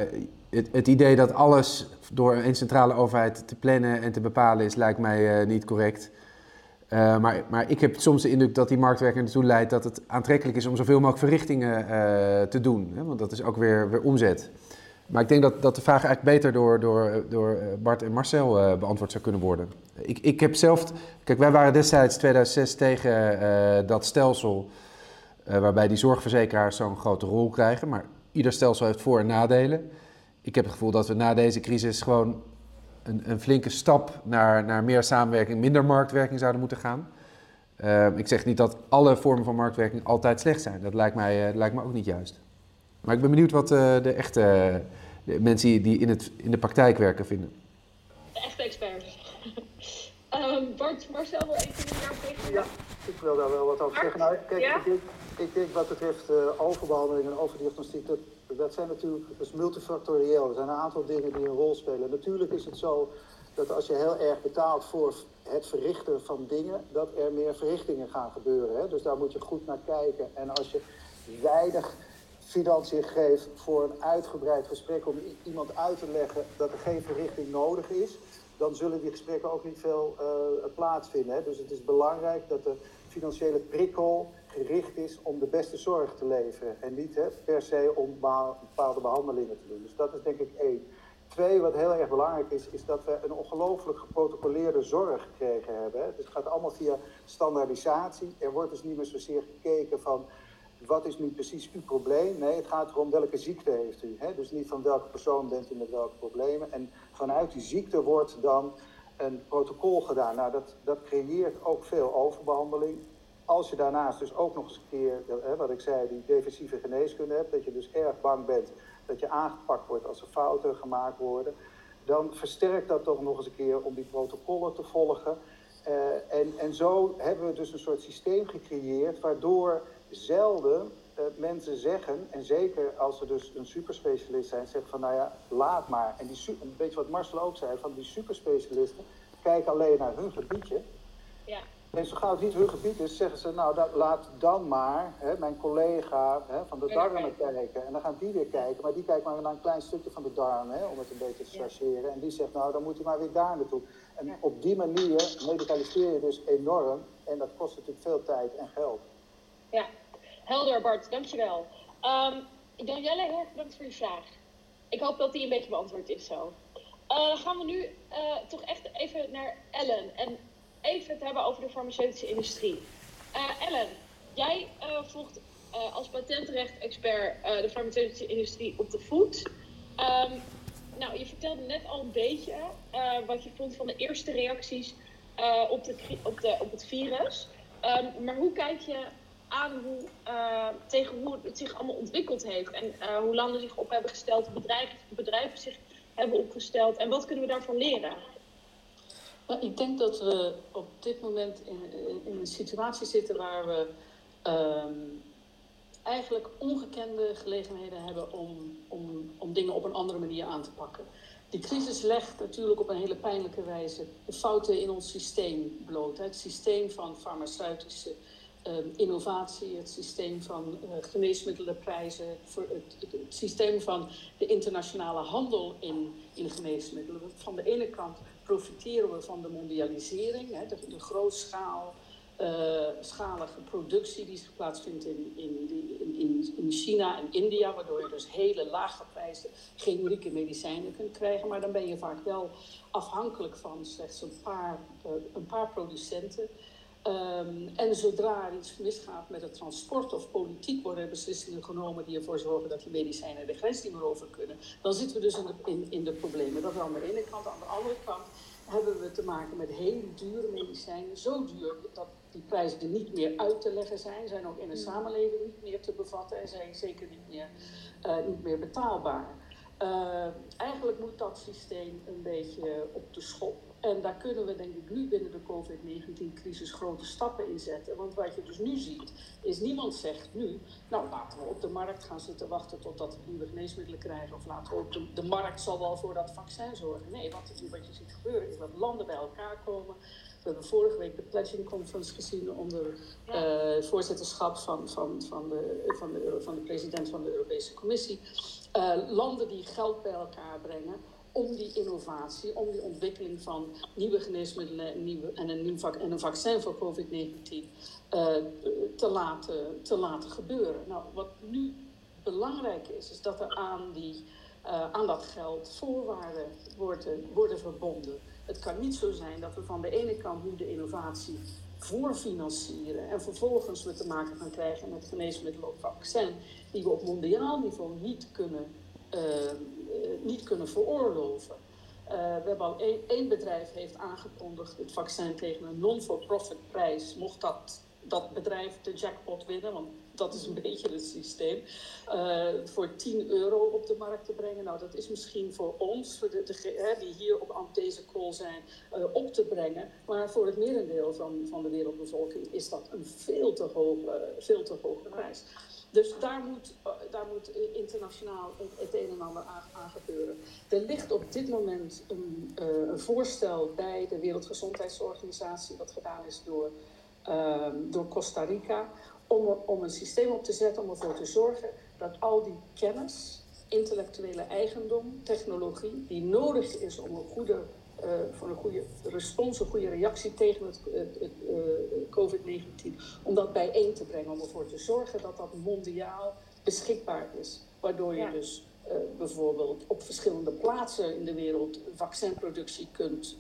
het, het, idee dat alles door een centrale overheid te plannen en te bepalen is, lijkt mij uh, niet correct. Uh, maar, maar, ik heb soms de indruk dat die marktwerking ertoe leidt dat het aantrekkelijk is om zoveel mogelijk verrichtingen te doen. Hè. Want dat is ook weer, weer omzet. Maar ik denk dat, dat de vraag eigenlijk beter door, door, door Bart en Marcel uh, beantwoord zou kunnen worden. Ik, ik heb zelf. Kijk, wij waren destijds 2006 tegen uh, dat stelsel. Waarbij die zorgverzekeraars zo'n grote rol krijgen. Maar ieder stelsel heeft voor- en nadelen. Ik heb het gevoel dat we na deze crisis gewoon een, een flinke stap naar, naar meer samenwerking, minder marktwerking zouden moeten gaan. ik zeg niet dat alle vormen van marktwerking altijd slecht zijn. Dat lijkt mij, lijkt me ook niet juist. Maar ik ben benieuwd wat uh, de echte de mensen die in, het, in de praktijk werken vinden. De echte experts. um, Bart, Marcel wil even jaar tegen. Ja, ik wil daar wel wat over zeggen. Nou, kijk, ja? ik, denk, ik denk wat betreft uh, overbehandeling en overdiagnostiek, dat, dat zijn natuurlijk dat is multifactorieel. Er zijn een aantal dingen die een rol spelen. Natuurlijk is het zo dat als je heel erg betaalt voor het verrichten van dingen, dat er meer verrichtingen gaan gebeuren. Hè? Dus daar moet je goed naar kijken. En als je weinig financiën geeft voor een uitgebreid gesprek om iemand uit te leggen dat er geen verrichting nodig is, dan zullen die gesprekken ook niet veel uh, plaatsvinden. Hè. Dus het is belangrijk dat de financiële prikkel gericht is om de beste zorg te leveren en niet hè, per se om bepaalde behandelingen te doen. Dus dat is denk ik één. Twee, wat heel erg belangrijk is, is dat we een ongelooflijk geprotocoleerde zorg gekregen hebben. Dus het gaat allemaal via standaardisatie. Er wordt dus niet meer zozeer gekeken van wat is nu precies uw probleem? Nee, het gaat erom welke ziekte heeft u. Hè? Dus niet van welke persoon bent u met welke problemen. En vanuit die ziekte wordt dan een protocol gedaan. Nou, dat, dat creëert ook veel overbehandeling. Als je daarnaast dus ook nog eens een keer, hè, wat ik zei, die defensieve geneeskunde hebt, dat je dus erg bang bent dat je aangepakt wordt als er fouten gemaakt worden, dan versterkt dat toch nog eens een keer om die protocollen te volgen. Uh, en, en zo hebben we dus een soort systeem gecreëerd waardoor zelden uh, mensen zeggen, en zeker als ze dus een superspecialist zijn, zeggen van nou ja, laat maar. En die, een beetje wat Marcel ook zei, van die superspecialisten kijken alleen naar hun gebiedje. Ja. En zo gauw het niet hun gebied is, zeggen ze nou dat, laat dan maar hè, mijn collega hè, van de darmen kijken. En dan gaan die weer kijken, maar die kijkt maar naar een klein stukje van de darm, hè, om het een beetje te chargeren. Ja. En die zegt nou dan moet hij maar weer daar naartoe. En op die manier medicaliseer je dus enorm en dat kost natuurlijk veel tijd en geld. Ja, helder Bart, dankjewel. Um, Danielle, heel erg bedankt voor je vraag. Ik hoop dat die een beetje beantwoord is zo. Uh, gaan we nu uh, toch echt even naar Ellen en even het hebben over de farmaceutische industrie. Uh, Ellen, jij volgt als patentrecht-expert de farmaceutische industrie op de voet. Um, nou, je vertelde net al een beetje wat je vond van de eerste reacties op, de, op, de, op het virus. Um, maar hoe kijk je aan hoe, uh, tegen hoe het zich allemaal ontwikkeld heeft. En uh, hoe landen zich op hebben gesteld, bedrijven, bedrijven zich hebben opgesteld. En wat kunnen we daarvan leren? Nou, ik denk dat we op dit moment in, in een situatie zitten waar we um, eigenlijk ongekende gelegenheden hebben om, om, om dingen op een andere manier aan te pakken. Die crisis legt natuurlijk op een hele pijnlijke wijze de fouten in ons systeem bloot. Het systeem van farmaceutische innovatie, het systeem van uh, geneesmiddelenprijzen, het, systeem van de internationale handel in, in geneesmiddelen. Van de ene kant profiteren we van de mondialisering, de, de grootschaal. Uh, schalige productie die zich plaatsvindt in, in, in, in, China en India, waardoor je dus hele lage prijzen generieke medicijnen kunt krijgen. Maar dan ben je vaak wel afhankelijk van slechts een paar, uh, een paar producenten. Ehm, en zodra er iets misgaat met het transport of politiek worden er beslissingen genomen die ervoor zorgen dat die medicijnen de grens niet meer over kunnen. Dan zitten we dus in de, in, in de problemen. Dat is aan de ene kant. Aan de andere kant hebben we te maken met hele dure medicijnen. Zo duur dat die prijzen niet meer uit te leggen zijn. Zijn ook in de mm. samenleving niet meer te bevatten en zijn zeker niet meer, uh, niet meer betaalbaar. Uh, eigenlijk moet dat systeem een beetje op de schop. En daar kunnen we denk ik nu binnen de COVID-19-crisis grote stappen in zetten. Want wat je dus nu ziet, is niemand zegt nu, nou laten we op de markt gaan zitten wachten totdat we nieuwe geneesmiddelen krijgen. Of laten we op de, de markt zal wel voor dat vaccin zorgen. Nee, wat, wat je ziet gebeuren is dat landen bij elkaar komen. We hebben vorige week de Pledging Conference gezien onder uh, voorzitterschap van, van, van, de, van, de, van de president van de Europese Commissie. Uh, landen die geld bij elkaar brengen om die innovatie, om die ontwikkeling van nieuwe geneesmiddelen en, nieuwe, en, een, nieuw en een vaccin voor COVID-19 uh, eh, te, laten, te laten gebeuren. Nou, wat nu belangrijk is, is dat er aan, die, uh, aan dat geld voorwaarden worden, worden verbonden. Het kan niet zo zijn dat we van de ene kant nu de innovatie voorfinancieren en vervolgens we te maken gaan krijgen met geneesmiddelen of vaccin die we op mondiaal niveau niet kunnen eh, niet kunnen veroorloven. Uh, we hebben al één, bedrijf heeft aangekondigd het vaccin tegen een non-for-profit prijs. Mocht dat, dat bedrijf de jackpot winnen, want dat is een beetje het systeem, uh, voor 10 euro op de markt te brengen. Nou, dat is misschien voor ons, voor de, de, die hier op, deze call zijn, op te brengen. Maar voor het merendeel van, van de wereldbevolking is dat een veel te hoge, veel te hoge prijs. Dus daar moet, eh, daar moet internationaal het, een en ander aan, gebeuren. Er ligt op dit moment een, uh, een, voorstel bij de Wereldgezondheidsorganisatie, dat gedaan is door, uh, door Costa Rica, om, om een systeem op te zetten om ervoor te zorgen dat al die kennis, intellectuele eigendom, technologie, die nodig is om een goede uh, voor een goede respons, een goede reactie tegen het, het, het uh, COVID-19, om dat bijeen te brengen, om ervoor te zorgen dat dat mondiaal beschikbaar is. Waardoor je dus uh, bijvoorbeeld op verschillende plaatsen in de wereld vaccinproductie kunt,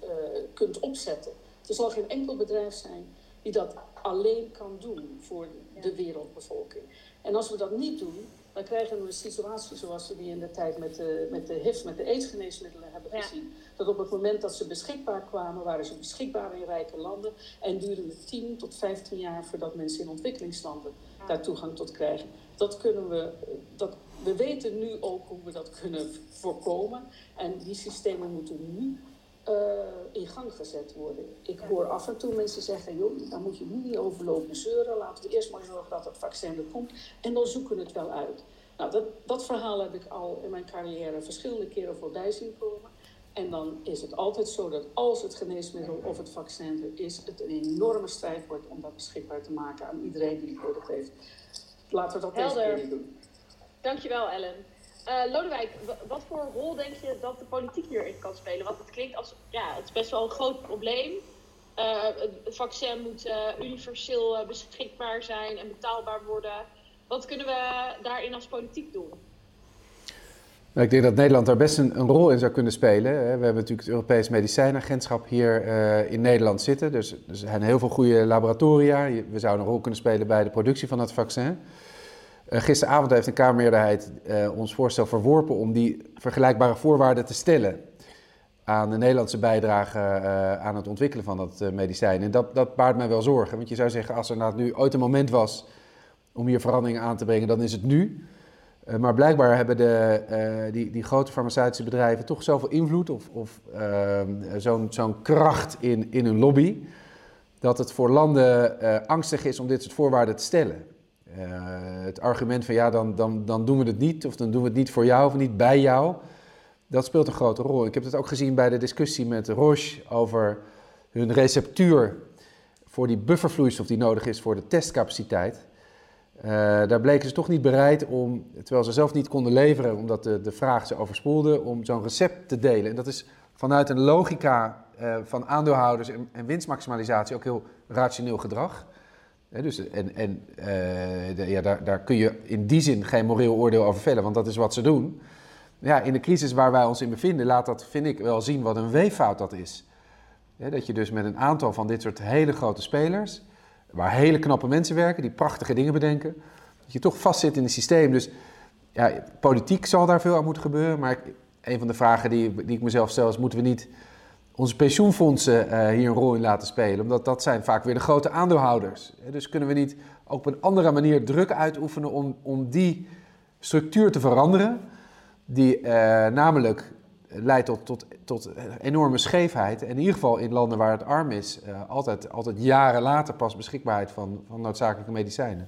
kunt opzetten. Er zal geen enkel bedrijf zijn die dat alleen kan doen voor de wereldbevolking. En als we dat niet doen, dan krijgen we een situatie zoals we die in de tijd met de, met de HIV, met de aidsgeneesmiddelen hebben gezien. Dat op het moment dat ze beschikbaar kwamen, waren ze beschikbaar in rijke landen. En duurde het 10 tot 15 jaar voordat mensen in ontwikkelingslanden daar toegang tot krijgen. Dat kunnen we, dat, we weten nu ook hoe we dat kunnen voorkomen. En die systemen moeten nu uh, in gang gezet worden. Ik hoor af en toe mensen zeggen, joh, daar moet je nu niet over lopen zeuren. Laten we eerst maar zorgen dat het vaccin er komt en dan zoeken we het wel uit. Nou, dat, dat verhaal heb ik al in mijn carrière verschillende keren voorbij zien komen. En dan is het altijd zo dat als het geneesmiddel of het vaccin er is, het een enorme strijd wordt om dat beschikbaar te maken aan iedereen die het nodig heeft. Laten we dat Helder. deze keer doen. Dankjewel, Ellen. Uh, Lodewijk, wat voor rol denk je dat de politiek hierin kan spelen? Want het klinkt als, ja, het is best wel een groot probleem. Uh, het vaccin moet uh, universeel beschikbaar zijn en betaalbaar worden. Wat kunnen we daarin als politiek doen? Nou, ik denk dat Nederland daar best een, rol in zou kunnen spelen. We hebben natuurlijk het Europees Medicijnagentschap hier in Nederland zitten. Dus er zijn heel veel goede laboratoria. We zouden een rol kunnen spelen bij de productie van het vaccin. Uh, gisteravond heeft een Kamermeerderheid uh, ons voorstel verworpen om die vergelijkbare voorwaarden te stellen aan de Nederlandse bijdrage aan het ontwikkelen van dat medicijn. En dat, dat baart mij wel zorgen, want je zou zeggen als er nou nu ooit een moment was om hier veranderingen aan te brengen, dan is het nu. Maar blijkbaar hebben de, die, die grote farmaceutische bedrijven toch zoveel invloed of, of ehm, zo'n kracht in, in hun lobby, dat het voor landen angstig is om dit soort voorwaarden te stellen. Het argument van ja, dan, dan, dan doen we het niet, of dan doen we het niet voor jou of niet bij jou, dat speelt een grote rol. Ik heb het ook gezien bij de discussie met Roche over hun receptuur voor die buffervloeistof die nodig is voor de testcapaciteit. Uh, daar bleken ze toch niet bereid om, terwijl ze zelf niet konden leveren, omdat de, de vraag ze overspoelde, om zo'n recept te delen. En dat is vanuit een logica uh, van aandeelhouders en, winstmaximalisatie ook heel rationeel gedrag dus, en en ja, daar, daar kun je in die zin geen moreel oordeel over vellen, want dat is wat ze doen. Ja, in de crisis waar wij ons in bevinden, laat dat, vind ik, wel zien wat een weeffout dat is. dat je dus met een aantal van dit soort hele grote spelers, waar hele knappe mensen werken, die prachtige dingen bedenken, dat je toch vastzit in het systeem. Dus ja, politiek zal daar veel aan moeten gebeuren. Maar een van de vragen die, die ik mezelf stel is, moeten we niet onze pensioenfondsen uh, hier een rol in laten spelen? Omdat dat zijn vaak weer de grote aandeelhouders. Dus kunnen we niet ook op een andere manier druk uitoefenen om, om die structuur te veranderen, die uh, namelijk leidt tot, tot, tot enorme scheefheid. En in ieder geval in landen waar het arm is, uh, altijd, altijd jaren later pas beschikbaarheid van, van noodzakelijke medicijnen.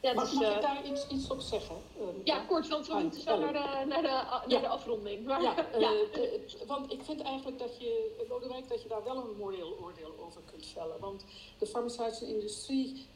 Ja, dus, mag, ik eh, daar iets, iets op zeggen? Uh, ja, kort, want we moeten zo naar de, naar de, naar ja. de afronding. Maar, ja, ja. Uh, want ik vind eigenlijk dat je, Lodewijk, dat je daar wel een moreel oordeel over kunt vellen. Want de farmaceutische industrie,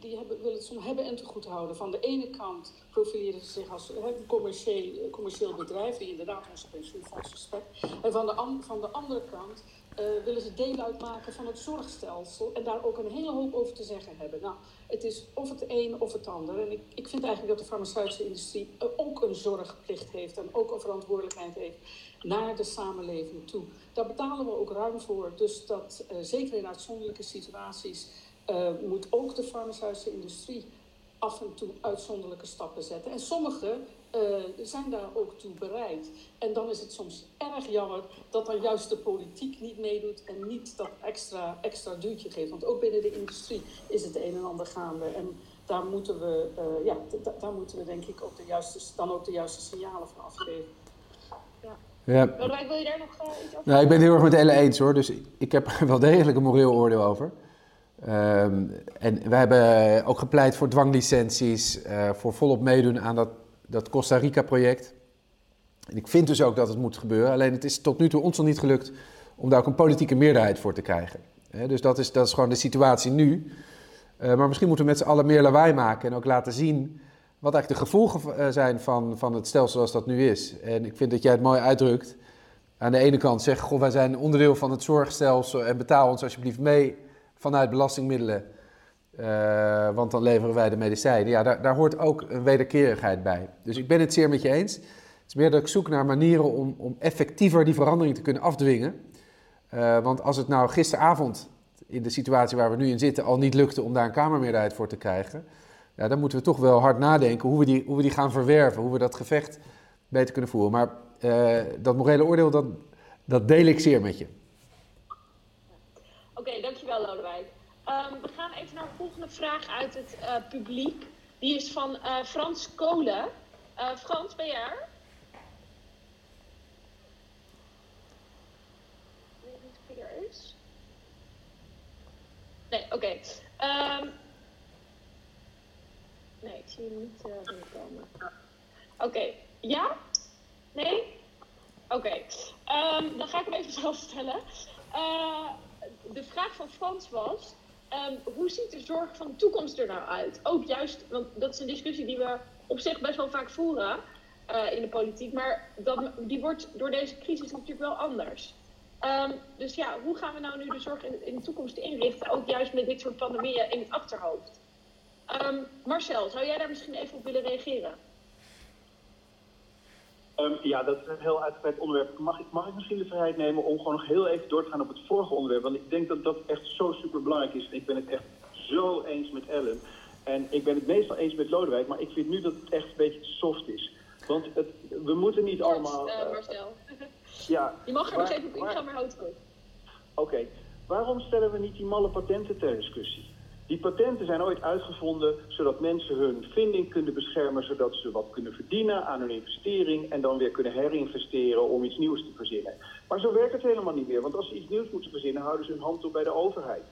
die hebben, wil het soms hebben en te goed houden. Van de ene kant profileren ze zich als een commercieel, commercieel bedrijf, die inderdaad onze pensioenfonds respect. En van de, van de andere kant uh, willen ze deel uitmaken van het zorgstelsel en daar ook een hele hoop over te zeggen hebben. Nou, het is of het een of het ander. En ik, ik vind eigenlijk dat de farmaceutische industrie ook een zorgplicht heeft en ook een verantwoordelijkheid heeft naar de samenleving toe. Daar betalen we ook ruim voor. Dus dat uh, zeker in uitzonderlijke situaties moet ook de farmaceutische industrie af en toe uitzonderlijke stappen zetten. En sommige zijn daar ook toe bereid. En dan is het soms erg jammer dat dan juist de politiek niet meedoet en niet dat extra, extra duwtje geeft. Want ook binnen de industrie is het een en ander gaande. En daar moeten we, uh, ja, daar moeten we denk ik ook de juiste, dan ook de juiste signalen van afgeven. Ja. Ja. wil je daar nog uh, iets over? Nou, ik ben het heel erg met Elle eens hoor. Dus ik heb er wel degelijk een moreel oordeel over. Um, en we hebben ook gepleit voor dwanglicenties, uh, voor volop meedoen aan dat dat Costa Rica-project. En ik vind dus ook dat het moet gebeuren. Alleen het is tot nu toe ons nog niet gelukt om daar ook een politieke meerderheid voor te krijgen. dus dat is, dat is gewoon de situatie nu. Uh, maar misschien moeten we met z'n allen meer lawaai maken en ook laten zien wat eigenlijk de gevolgen eh, zijn van, van het stelsel zoals dat nu is. En ik vind dat jij het mooi uitdrukt. Aan de ene kant zeg, goh, wij zijn onderdeel van het zorgstelsel en betaal ons alsjeblieft mee vanuit belastingmiddelen. Uh, want dan leveren wij de medicijnen. Ja, daar, daar, hoort ook een wederkerigheid bij. Dus ik ben het zeer met je eens. Het is meer dat ik zoek naar manieren om, om effectiever die verandering te kunnen afdwingen. Uh, want als het nou gisteravond, in de situatie waar we nu in zitten, al niet lukte om daar een Kamermeerderheid voor te krijgen. Ja, dan moeten we toch wel hard nadenken hoe we die, hoe we die gaan verwerven. Hoe we dat gevecht beter kunnen voeren. Maar uh, dat morele oordeel, dat, dat deel ik zeer met je. Oké, dankjewel Lodewijk. Um, we gaan even naar de volgende vraag uit het uh, publiek. Die is van uh, Frans Kolen. Uh, Frans, ben je er? Ik weet niet of hij er is. Nee, oké. Um, nee, ik zie hem niet binnenkomen. Oké, ja? Nee? Oké, um, dan ga ik hem even zelf stellen. de vraag van Frans was... Um, hoe ziet de zorg van de toekomst er nou uit? Ook juist, want dat is een discussie die we op zich best wel vaak voeren uh, in de politiek, maar dat, die wordt door deze crisis natuurlijk wel anders. Um, dus ja, hoe gaan we nou nu de zorg in, de toekomst inrichten, ook juist met dit soort pandemieën in het achterhoofd? Um, Marcel, zou jij daar misschien even op willen reageren? Um, ja, dat is een heel uitgebreid onderwerp. Mag ik, mag ik misschien de vrijheid nemen om gewoon nog heel even door te gaan op het vorige onderwerp? Want ik denk dat dat echt zo super belangrijk is. En ik ben het echt zo eens met Ellen. En ik ben het meestal eens met Lodewijk, maar ik vind nu dat het echt een beetje soft is. Want het, we moeten niet Kort, allemaal. Uh, Marcel. ja, Je mag er nog even op ingaan, maar houd het Oké, okay. waarom stellen we niet die malle patenten ter discussie? Die patenten zijn ooit uitgevonden zodat mensen hun vinding kunnen beschermen, zodat ze wat kunnen verdienen aan hun investering en dan weer kunnen herinvesteren om iets nieuws te verzinnen. Maar zo werkt het helemaal niet meer, want als ze iets nieuws moeten verzinnen, houden ze hun hand op bij de overheid.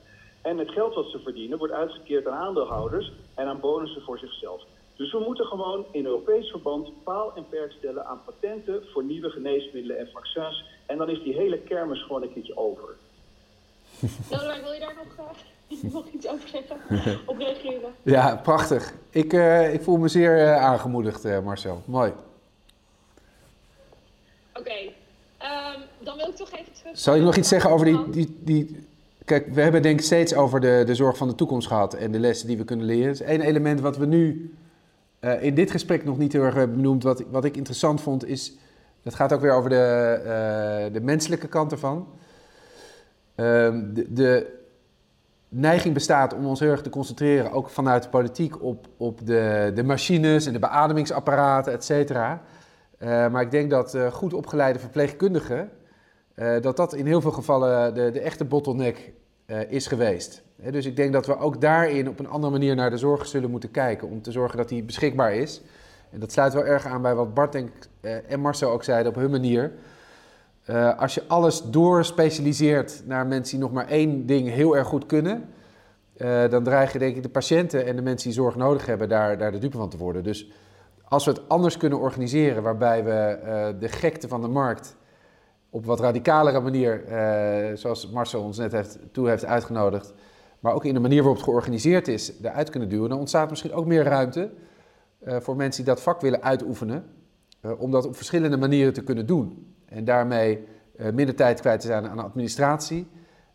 En het geld wat ze verdienen wordt uitgekeerd aan aandeelhouders en aan bonussen voor zichzelf. Dus we moeten gewoon in Europees verband paal en perk stellen aan patenten voor nieuwe geneesmiddelen en vaccins. En dan is die hele kermis gewoon een keertje over. Nou, wil je daar nog graag? Nog iets over zeggen? Op reageren? Ja, prachtig. Ik, uh, ik voel me zeer uh, aangemoedigd, uh, Marcel. Mooi. Oké, okay. um, dan wil ik toch even terug... Zal ik nog iets zeggen over die, die, die... Kijk, we hebben denk ik steeds over de, de zorg van de toekomst gehad en de lessen die we kunnen leren. Dus één element wat we nu in dit gesprek nog niet heel erg hebben benoemd, wat, wat ik interessant vond, is Dat gaat ook weer over de, de menselijke kant ervan. Ehm, de, de, neiging bestaat om ons heel erg te concentreren, ook vanuit de politiek, op, op de, de machines en de beademingsapparaten, et cetera. Uh, maar ik denk dat uh, goed opgeleide verpleegkundigen, dat dat in heel veel gevallen de, de echte bottleneck is geweest. dus ik denk dat we ook daarin op een andere manier naar de zorg zullen moeten kijken, om te zorgen dat die beschikbaar is. En dat sluit wel erg aan bij wat Bart en Marcel ook zeiden op hun manier. Uh, als je alles doorspecialiseert naar mensen die nog maar één ding heel erg goed kunnen, uh, dan dreigen denk ik de patiënten en de mensen die zorg nodig hebben daar, daar de dupe van te worden. Dus als we het anders kunnen organiseren, waarbij we uh, de gekte van de markt op wat radicalere manier, zoals Marcel ons net heeft, toe heeft uitgenodigd, maar ook in de manier waarop het georganiseerd is, eruit kunnen duwen, dan ontstaat misschien ook meer ruimte voor mensen die dat vak willen uitoefenen, om dat op verschillende manieren te kunnen doen. En daarmee uh, minder tijd kwijt te zijn aan administratie.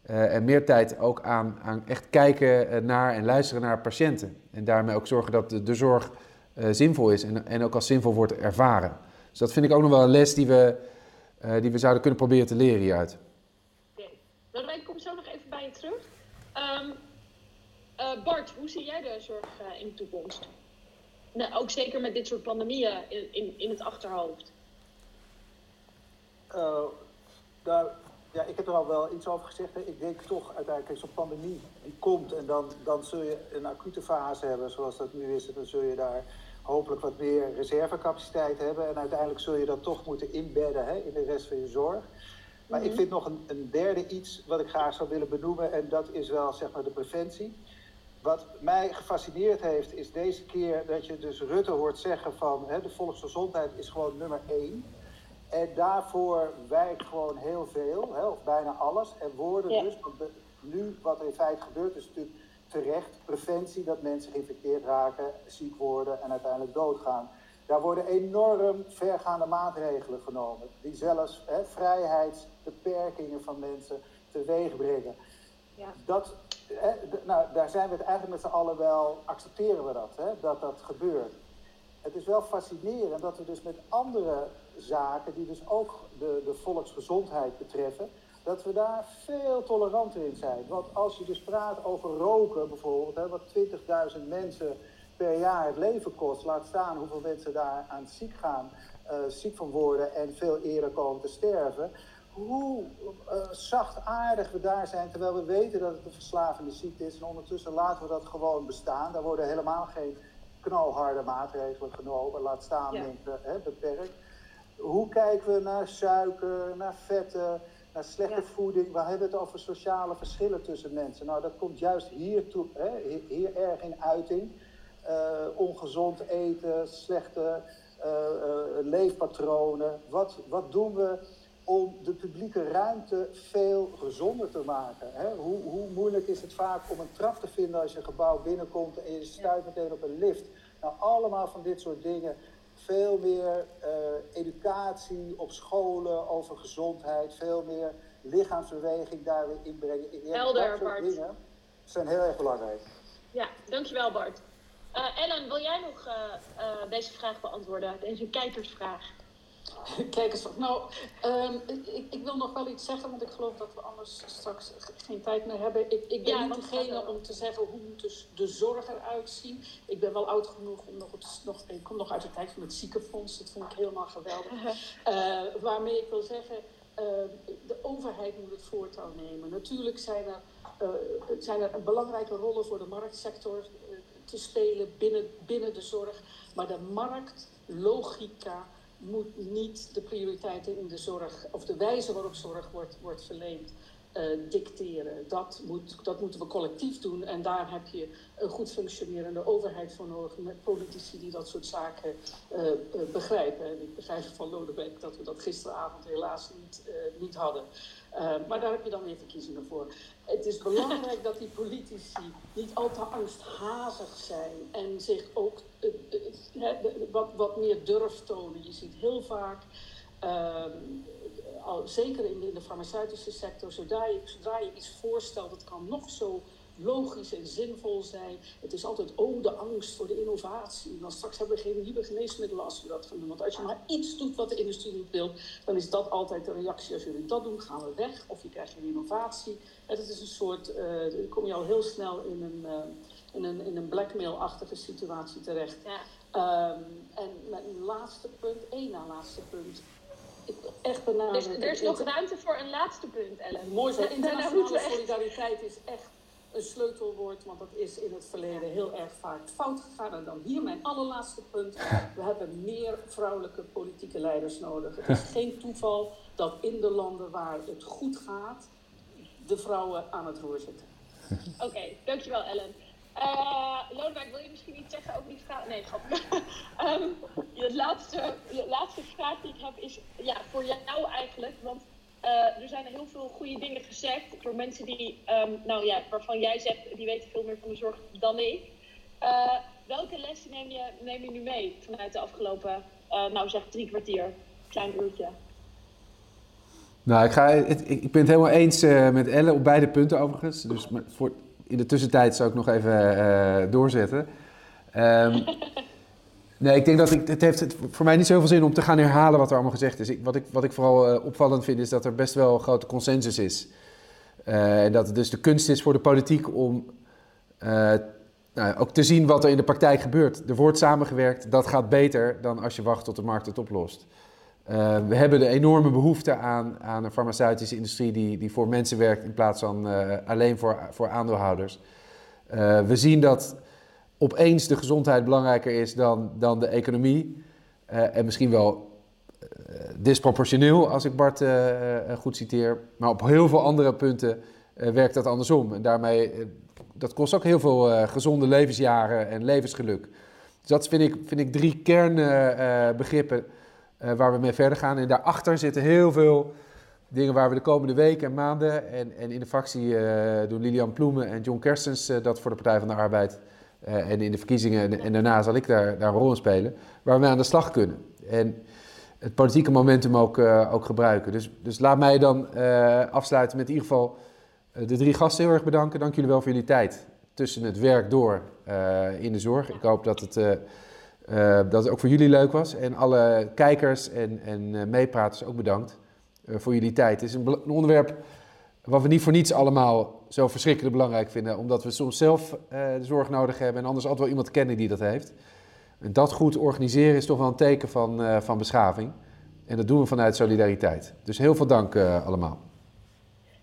Uh, en meer tijd ook aan, aan echt kijken eh, naar en luisteren naar patiënten. En daarmee ook zorgen dat de, de zorg zinvol is en, en ook als zinvol wordt ervaren. Dus dat vind ik ook nog wel een les die we, die we zouden kunnen proberen te leren hieruit. Okay. ik kom zo nog even bij je terug. Um, Bart, hoe zie jij de zorg in de toekomst? Nou, ook zeker met dit soort pandemieën in, in, in het achterhoofd. Uh, daar, ja, ik heb er al wel iets over gezegd. Hè. Ik denk toch uiteindelijk, zo'n pandemie die komt en dan, dan zul je een acute fase hebben zoals dat nu is. En dan zul je daar hopelijk wat meer reservecapaciteit hebben. En uiteindelijk zul je dat toch moeten inbedden hè, in de rest van je zorg. Maar ik mhm. vind nog een, een, derde iets wat ik graag zou willen benoemen. En dat is wel zeg maar de preventie. Wat mij gefascineerd heeft, is deze keer dat je dus Rutte hoort zeggen van hè, de volksgezondheid is gewoon nummer één. En daarvoor wijkt gewoon heel veel, hè, of bijna alles. En woorden ja. dus, want nu wat er in feite gebeurt is natuurlijk terecht preventie, dat mensen geïnfecteerd raken, ziek worden en uiteindelijk doodgaan. Daar worden enorm vergaande maatregelen genomen, die zelfs hè, vrijheidsbeperkingen van mensen teweeg brengen. Ja. Dat, hè, nou, daar zijn we het eigenlijk met z'n allen wel, accepteren we dat, hè, dat dat gebeurt. Het is wel fascinerend dat we dus met andere zaken die dus ook de, de volksgezondheid betreffen, dat we daar veel toleranter in zijn. Want als je dus praat over roken bijvoorbeeld, hè, wat 20.000 mensen per jaar het leven kost, laat staan hoeveel mensen daar aan ziek gaan, uh, ziek van worden en veel eerder komen te sterven. Hoe uh, zachtaardig we daar zijn, terwijl we weten dat het een verslavende ziekte is. En ondertussen laten we dat gewoon bestaan. Daar worden helemaal geen knalharde maatregelen genomen, laat staan ja. mensen, hè, beperkt hoe kijken we naar suiker, naar vetten, naar slechte voeding? We hebben het over sociale verschillen tussen mensen. Nou, dat komt juist hier, toe, hè, hier erg in uiting. Uh, ongezond eten, slechte uh, uh, leefpatronen. Wat, wat doen we om de publieke ruimte veel gezonder te maken? Hè? Hoe, hoe moeilijk is het vaak om een trap te vinden als je een gebouw binnenkomt en je stuit meteen op een lift? Nou, allemaal van dit soort dingen veel meer uh, educatie op scholen over gezondheid, veel meer lichaamsbeweging daar weer inbrengen. Ik Helder, dat Bart. dingen zijn heel erg belangrijk. Ja, dankjewel Bart. Uh, Ellen, wil jij nog uh, deze vraag beantwoorden? Deze kijkersvraag. Kijk nou, um, ik, ik, wil nog wel iets zeggen, want ik geloof dat we anders straks geen tijd meer hebben. Ik, ik ben ja, niet degene om te zeggen hoe moet dus de zorg eruit zien. Ik ben wel oud genoeg om nog, het, nog ik kom nog uit de tijd van het ziekenfonds, dat vond ik helemaal geweldig. Uh, waarmee ik wil zeggen, uh, de overheid moet het voortouw nemen. Natuurlijk zijn er, uh, zijn er belangrijke rollen voor de marktsector te spelen binnen, binnen de zorg, maar de marktlogica moet niet de prioriteiten in de zorg of de wijze waarop zorg wordt, wordt verleend uh, dicteren. Dat, moet, dat moeten we collectief doen en daar heb je een goed functionerende overheid voor nodig met politici die dat soort zaken uh, uh, begrijpen. En ik begrijp van Lodewijk dat we dat gisteravond helaas niet, niet hadden. Maar daar heb je dan weer verkiezingen voor. Het is belangrijk dat die politici niet al te angsthazig zijn en zich ook wat, wat meer durf tonen. Je ziet heel vaak. Al, zeker in de, farmaceutische sector, zodra je, iets voorstelt, het kan nog zo logisch en zinvol zijn. Het is altijd, oh, de angst voor de innovatie. Dan straks hebben we geen nieuwe geneesmiddelen als we dat gaan doen. Want als je maar iets doet wat de industrie niet wil, dan is dat altijd de reactie. Als jullie dat doen, gaan we weg. Of je krijgt geen innovatie. Het is een soort, uh, dan kom je al heel snel in een, uh, in een, in een blackmail-achtige situatie terecht. Ja. Um, en mijn laatste punt, één na laatste punt, echt benadrukken. Dus er is nog ruimte voor een laatste punt, Ellen. Mooi zo. Internationale solidariteit is echt een sleutelwoord, want dat is in het verleden heel erg vaak fout gegaan. En dan hier mijn allerlaatste punt. We hebben meer vrouwelijke politieke leiders nodig. Het is geen toeval dat in de landen waar het goed gaat, de vrouwen aan het roer zitten. Oké, dankjewel Ellen. Uh, Lodewijk, wil je misschien iets zeggen over die vraag? Nee, grap. um, de, laatste, de laatste vraag die ik heb is ja, voor jou eigenlijk. Want uh, er zijn heel veel goede dingen gezegd door mensen die, um, nou ja, waarvan jij zegt, die weten veel meer van de zorg dan ik. Uh, welke lessen neem je, neem je nu mee vanuit de afgelopen, nou zeg drie kwartier, klein uurtje? Nou, ik, ga, het, ik ben het helemaal eens met Elle op beide punten overigens. Dus voor, in de tussentijd zou ik nog even doorzetten. Um, nee, ik denk dat ik, het heeft voor mij niet zoveel zin om te gaan herhalen wat er allemaal gezegd is. Wat, ik, wat ik vooral uh, opvallend vind is dat er best wel grote consensus is. Uh, en dat het dus de kunst is voor de politiek om nou, ook te zien wat er in de praktijk gebeurt. Er wordt samengewerkt, dat gaat beter dan als je wacht tot de markt het oplost. We hebben de enorme behoefte aan, aan een farmaceutische industrie die, die voor mensen werkt in plaats van alleen voor, voor aandeelhouders. We zien dat opeens de gezondheid belangrijker is dan, dan de economie. en misschien wel disproportioneel, als ik Bart goed citeer. Maar op heel veel andere punten werkt dat andersom. En daarmee, dat kost ook heel veel gezonde levensjaren en levensgeluk. Dus dat vind ik, vind ik drie kernbegrippen waar we mee verder gaan. En daarachter zitten heel veel dingen waar we de komende weken en maanden... en, en in de fractie doen Lilian Ploemen en John Kerstens dat voor de Partij van de Arbeid... en in de verkiezingen en, daarna zal ik daar, daar een rol in spelen... waar we aan de slag kunnen. En het politieke momentum ook, ook gebruiken. Dus, dus laat mij dan afsluiten met in ieder geval de drie gasten heel erg bedanken. Dank jullie wel voor jullie tijd tussen het werk door in de zorg. Ik hoop dat het dat het ook voor jullie leuk was. En alle kijkers en, en meepraters ook bedankt voor jullie tijd. Het is een, onderwerp wat we niet voor niets allemaal zo verschrikkelijk belangrijk vinden. Omdat we soms zelf de zorg nodig hebben en anders altijd wel iemand kennen die dat heeft. En dat goed organiseren is toch wel een teken van, van beschaving. En dat doen we vanuit solidariteit. Dus heel veel dank allemaal.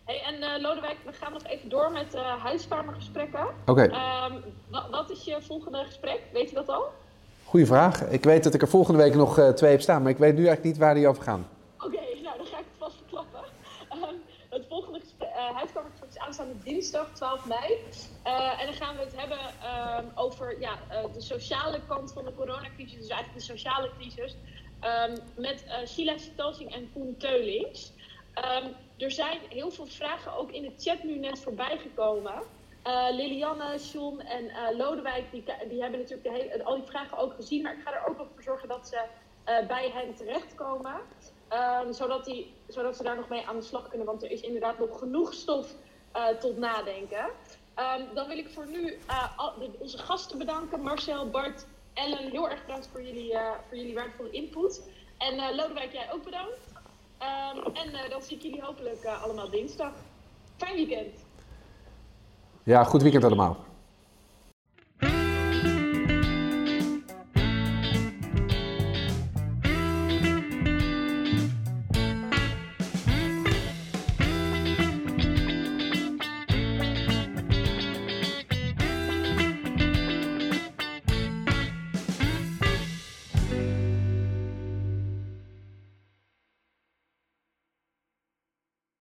Hey, en Lodewijk, we gaan nog even door met huiskamergesprekken. Oké. Okay. Um, wat, is je volgende gesprek? Weet je dat al? Goeie vraag. Ik weet dat ik er volgende week nog uh, twee heb staan, maar ik weet nu eigenlijk niet waar die over gaan. Oké, okay, nou dan ga ik het vast verklappen. Um, het volgende gesprek, uh, huiskamergesprek is aanstaande dinsdag 12 mei. Uh, en dan gaan we het hebben um, over ja, de sociale kant van de coronacrisis, dus eigenlijk de sociale crisis. Um, met Sheila Sitelsing en Koen Teulings. er zijn heel veel vragen ook in de chat nu net voorbij gekomen. Lilianne, John en Lodewijk, die, die hebben natuurlijk de hele, al die vragen ook gezien. Maar ik ga er ook voor zorgen dat ze bij hen terechtkomen. Um, zodat, die, zodat ze daar nog mee aan de slag kunnen. Want er is inderdaad nog genoeg stof tot nadenken. Um, dan wil ik voor nu de, onze gasten bedanken. Marcel, Bart, Ellen, heel erg bedankt voor jullie, voor jullie waardevolle input. En Lodewijk, jij ook bedankt. Um, en dan zie ik jullie hopelijk allemaal dinsdag. Fijn weekend. Ja, goed weekend allemaal.